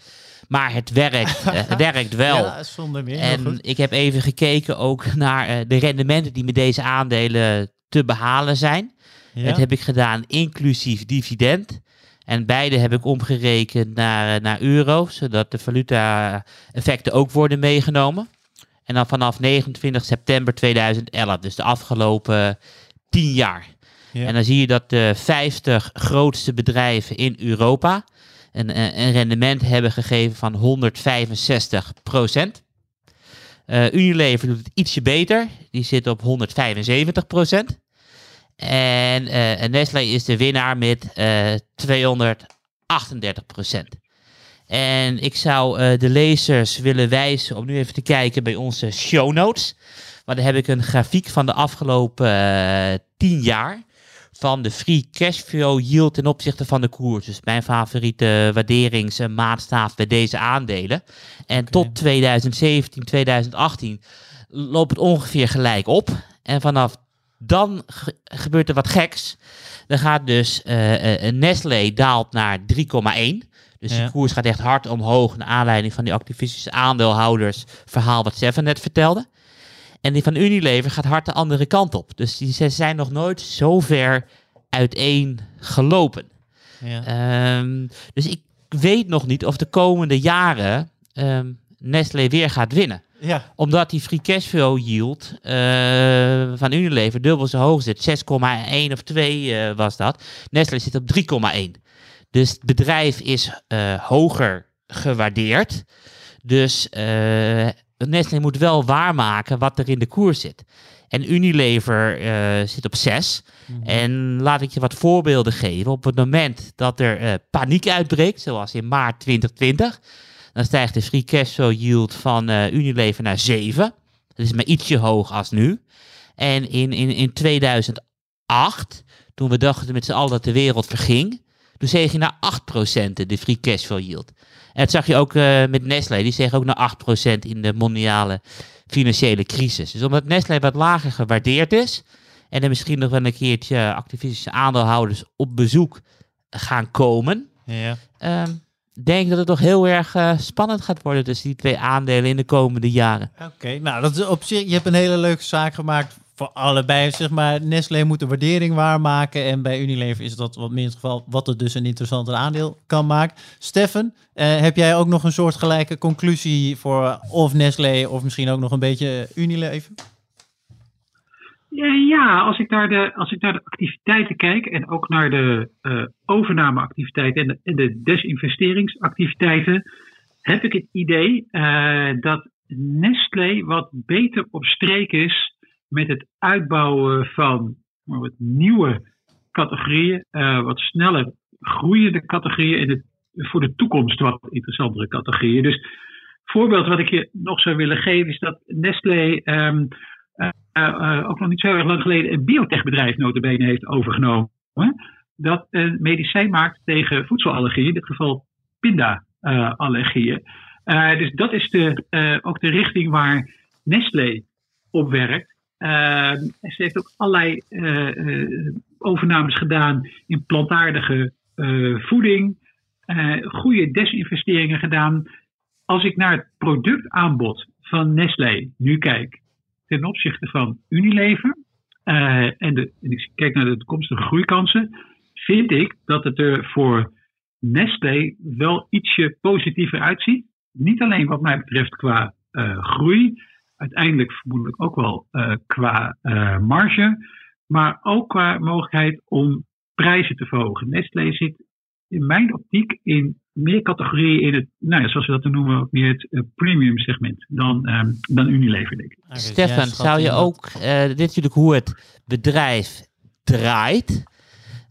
[SPEAKER 4] maar het werkt, uh, het werkt wel.
[SPEAKER 1] Ja, zonder meer.
[SPEAKER 4] En ik heb even gekeken ook naar uh, de rendementen die met deze aandelen te behalen zijn. Ja. Dat heb ik gedaan inclusief dividend. En beide heb ik omgerekend naar, naar euro, zodat de valuta-effecten ook worden meegenomen. En dan vanaf 29 september 2011, dus de afgelopen 10 jaar. Ja. En dan zie je dat de 50 grootste bedrijven in Europa een, een rendement hebben gegeven van 165 procent. Uh, Unilever doet het ietsje beter, die zit op 175 procent. En uh, Nestlé is de winnaar met uh, 238 procent. En ik zou de lezers willen wijzen om nu even te kijken bij onze show notes. Maar daar heb ik een grafiek van de afgelopen uh, 10 jaar. Van de free cashflow yield ten opzichte van de koers. Dus mijn favoriete waarderingsmaatstaaf bij deze aandelen. En okay. tot 2017, 2018 loopt het ongeveer gelijk op. En vanaf dan ge gebeurt er wat geks. Dan gaat dus uh, uh, Nestlé daalt naar 3,1. Dus ja. die koers gaat echt hard omhoog. Naar aanleiding van die activistische aandeelhouders. Verhaal wat Seven net vertelde. En die van Unilever gaat hard de andere kant op. Dus die ze zijn nog nooit zo ver uiteen gelopen. Ja. Um, dus ik weet nog niet of de komende jaren um, Nestlé weer gaat winnen.
[SPEAKER 1] Ja.
[SPEAKER 4] Omdat die free cashflow yield uh, van Unilever dubbel zo hoog zit. 6,1 of 2 uh, was dat. Nestlé zit op 3,1. Dus het bedrijf is uh, hoger gewaardeerd. Dus Nestlé moet wel waarmaken wat er in de koers zit. En Unilever uh, zit op 6. Mm -hmm. En laat ik je wat voorbeelden geven. Op het moment dat er uh, paniek uitbreekt, zoals in maart 2020, dan stijgt de free cashflow yield van uh, Unilever naar 7. Dat is maar ietsje hoog als nu. En in, in, in 2008, toen we dachten met z'n allen dat de wereld verging, toen zeeg je naar 8% de free cashflow yield. En dat zag je ook uh, met Nestlé, die zeeg ook naar 8% in de mondiale financiële crisis. Dus omdat Nestlé wat lager gewaardeerd is, en er misschien nog wel een keertje activistische aandeelhouders op bezoek gaan komen,
[SPEAKER 1] ja.
[SPEAKER 4] um, denk dat het toch heel erg uh, spannend gaat worden tussen die twee aandelen in de komende jaren.
[SPEAKER 1] Oké, nou dat is op zich, je hebt een hele leuke zaak gemaakt voor allebei. Zeg maar, Nestlé moet de waardering waarmaken en bij Unilever is dat wat minst geval wat het dus een interessanter aandeel kan maken. Steffen, uh, heb jij ook nog een soortgelijke conclusie voor of Nestlé of misschien ook nog een beetje Unilever?
[SPEAKER 5] Ja, als ik naar de, als ik naar de activiteiten kijk en ook naar de overnameactiviteiten en de, en de, desinvesteringsactiviteiten, heb ik het idee dat Nestlé wat beter op streek is met het uitbouwen van wat nieuwe categorieën, uh, wat sneller groeiende categorieën en het, voor de toekomst wat interessantere categorieën. Dus voorbeeld wat ik je nog zou willen geven is dat Nestlé um, uh, ook nog niet zo erg lang geleden een biotechbedrijf notabene heeft overgenomen. Dat een medicijn maakt tegen voedselallergieën, in dit geval pinda-allergieën. dus dat is de, ook de richting waar Nestlé op werkt. Ze heeft ook allerlei overnames gedaan in plantaardige voeding. goede desinvesteringen gedaan. Als ik naar het productaanbod van Nestlé nu kijk, ten opzichte van Unilever en, de, en ik kijk naar de toekomstige groeikansen, vind ik dat het er voor Nestlé wel ietsje positiever uitziet. Niet alleen wat mij betreft qua groei, uiteindelijk vermoedelijk ook wel uh, qua marge, maar ook qua mogelijkheid om prijzen te verhogen. Nestlé zit in mijn optiek in meer categorieën in het, nou ja, zoals we dat noemen, meer het uh, premium segment dan, um, dan Unilever, denk ik.
[SPEAKER 4] Okay, Stefan, zou je ook, uh, dit is natuurlijk hoe het bedrijf draait,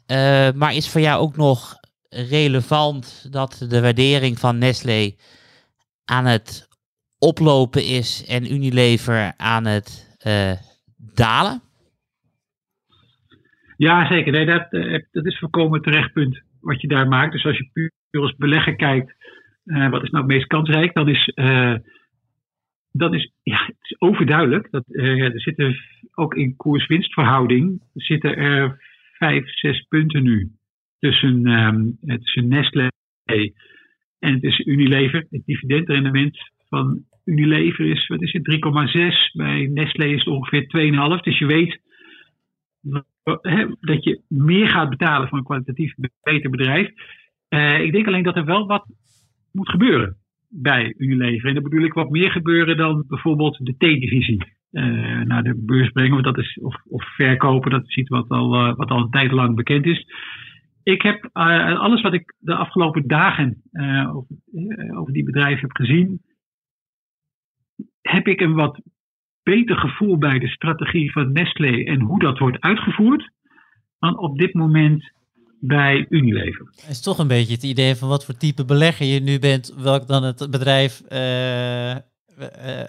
[SPEAKER 4] uh, maar is voor jou ook nog relevant dat de waardering van Nestlé aan het oplopen is en Unilever aan het dalen?
[SPEAKER 5] Ja, zeker. Nee, dat, dat is voorkomen terecht punt wat je daar maakt. Dus als je puur als belegger kijkt, uh, wat is nou het meest kansrijk, dan is, uh, dan is ja, het is overduidelijk. Dat, er zitten ook in koers-winstverhouding zitten er vijf, zes punten nu tussen, um, tussen Nestlé en tussen Unilever. Het dividendrendement van Unilever is, wat is het, 3,6. Bij Nestlé is het ongeveer 2,5. Dus je weet dat je meer gaat betalen voor een kwalitatief beter bedrijf. Uh, ik denk alleen dat er wel wat moet gebeuren bij Unilever. En dan bedoel ik wat meer gebeuren dan bijvoorbeeld de T-divisie uh, naar de beurs brengen. Of, dat is, of, verkopen, dat is iets wat al, uh, wat al een tijd lang bekend is. Ik heb alles wat ik de afgelopen dagen over, over die bedrijven heb gezien, heb ik een wat beter gevoel bij de strategie van Nestlé en hoe dat wordt uitgevoerd, dan op dit moment bij Unilever.
[SPEAKER 1] Het is toch een beetje het idee van wat voor type belegger je nu bent, welk dan het bedrijf uh, uh,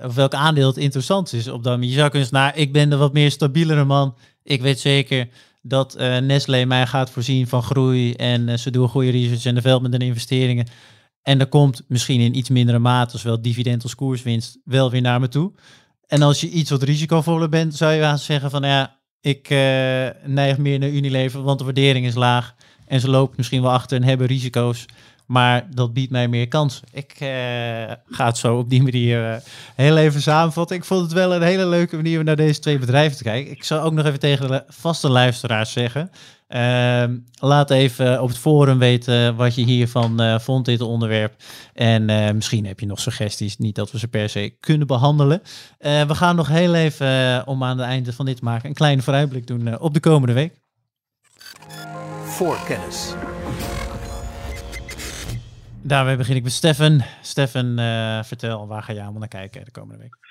[SPEAKER 1] of welk aandeel het interessant is op dat Je zou kunnen zeggen, nou, ik ben de wat meer stabielere man. Ik weet zeker dat uh, Nestlé mij gaat voorzien van groei en ze doen goede research en development en investeringen. En er komt misschien in iets mindere mate, zowel dividend als koerswinst, wel weer naar me toe. En als je iets wat risicovoller bent, zou je wel zeggen van ja, ik uh, neig meer naar Unilever, want de waardering is laag. En ze lopen misschien wel achter en hebben risico's. Maar dat biedt mij meer kans. Ik uh, ga het zo op die manier uh, heel even samenvatten. Ik vond het wel een hele leuke manier om naar deze twee bedrijven te kijken. Ik zou ook nog even tegen de vaste luisteraars zeggen. Uh, laat even op het forum weten wat je hiervan uh, vond, dit onderwerp. En uh, misschien heb je nog suggesties, niet dat we ze per se kunnen behandelen. we gaan nog heel even, om aan het einde van dit te maken, een kleine vooruitblik doen op de komende week.
[SPEAKER 3] Voorkennis.
[SPEAKER 1] Daarmee begin ik met Stefan. Stefan, vertel, waar ga je allemaal naar kijken de komende week?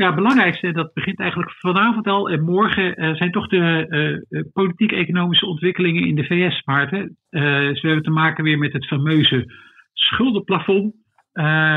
[SPEAKER 5] Ja, het belangrijkste, dat begint eigenlijk vanavond al en morgen, uh, zijn toch de uh, politiek-economische ontwikkelingen in de VS, Maarten. Uh, we hebben te maken weer met het fameuze schuldenplafond,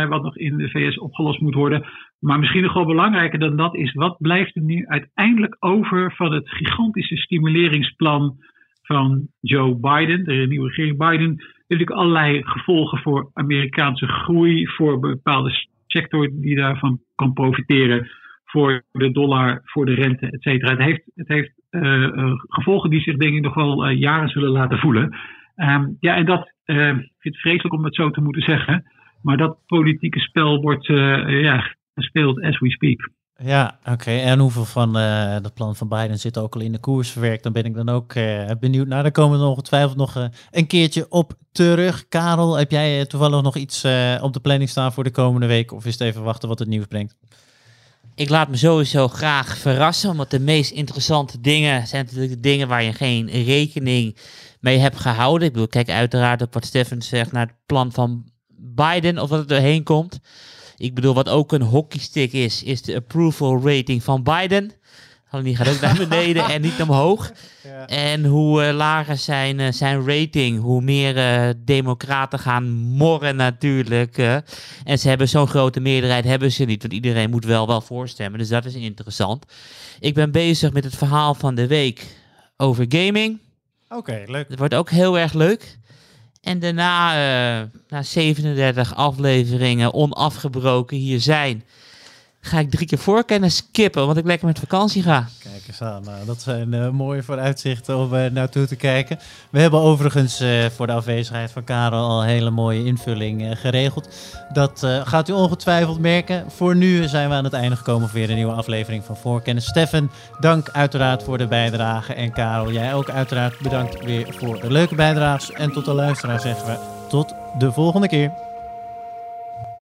[SPEAKER 5] wat nog in de VS opgelost moet worden. Maar misschien nog wel belangrijker dan dat is, wat blijft er nu uiteindelijk over van het gigantische stimuleringsplan van Joe Biden, de nieuwe regering Biden. Natuurlijk allerlei gevolgen voor Amerikaanse groei, voor bepaalde sector die daarvan kan profiteren voor de dollar, voor de rente, et cetera. Het heeft, het heeft uh, gevolgen die zich denk ik nog wel uh, jaren zullen laten voelen. Um, ja, en dat uh, ik vind vreselijk om het zo te moeten zeggen. Maar dat politieke spel wordt ja, gespeeld as we speak.
[SPEAKER 1] Ja, oké. En hoeveel van uh, dat plan van Biden zit ook al in de koers verwerkt? Dan ben ik dan ook uh, benieuwd naar. Daar komen we ongetwijfeld nog uh, een keertje op terug. Karel, heb jij toevallig nog iets op de planning staan voor de komende week? Of is het even wachten wat het nieuws brengt?
[SPEAKER 4] Ik laat me sowieso graag verrassen, want de meest interessante dingen zijn natuurlijk de dingen waar je geen rekening mee hebt gehouden. Ik bedoel, kijk uiteraard op wat Stefan zegt naar het plan van Biden, of wat er doorheen komt. Ik bedoel, wat ook een hockeystick is, is de approval rating van Biden. Alleen die gaat ook naar beneden en niet omhoog. Ja. En hoe uh, lager zijn, uh, zijn rating, hoe meer uh, democraten gaan morren natuurlijk. en ze hebben zo'n grote meerderheid, hebben ze niet. Want iedereen moet wel wel voorstemmen, dus dat is interessant. Ik ben bezig met het verhaal van de week over gaming.
[SPEAKER 1] Oké, leuk.
[SPEAKER 4] Het wordt ook heel erg leuk. En daarna, uh, na 37 afleveringen onafgebroken hier zijn, ga ik drie keer voorkennis skippen, want ik lekker met vakantie ga.
[SPEAKER 1] Kijk eens aan, nou, dat zijn uh, mooie vooruitzichten om uh, naartoe te kijken. We hebben overigens voor de afwezigheid van Karel al een hele mooie invulling geregeld. Dat gaat u ongetwijfeld merken. Voor nu zijn we aan het einde gekomen voor weer een nieuwe aflevering van Voorkennis. Steffen, dank uiteraard voor de bijdrage. En Karel, jij ook uiteraard bedankt weer voor de leuke bijdrages. En tot de luisteraar zeggen we tot de volgende keer.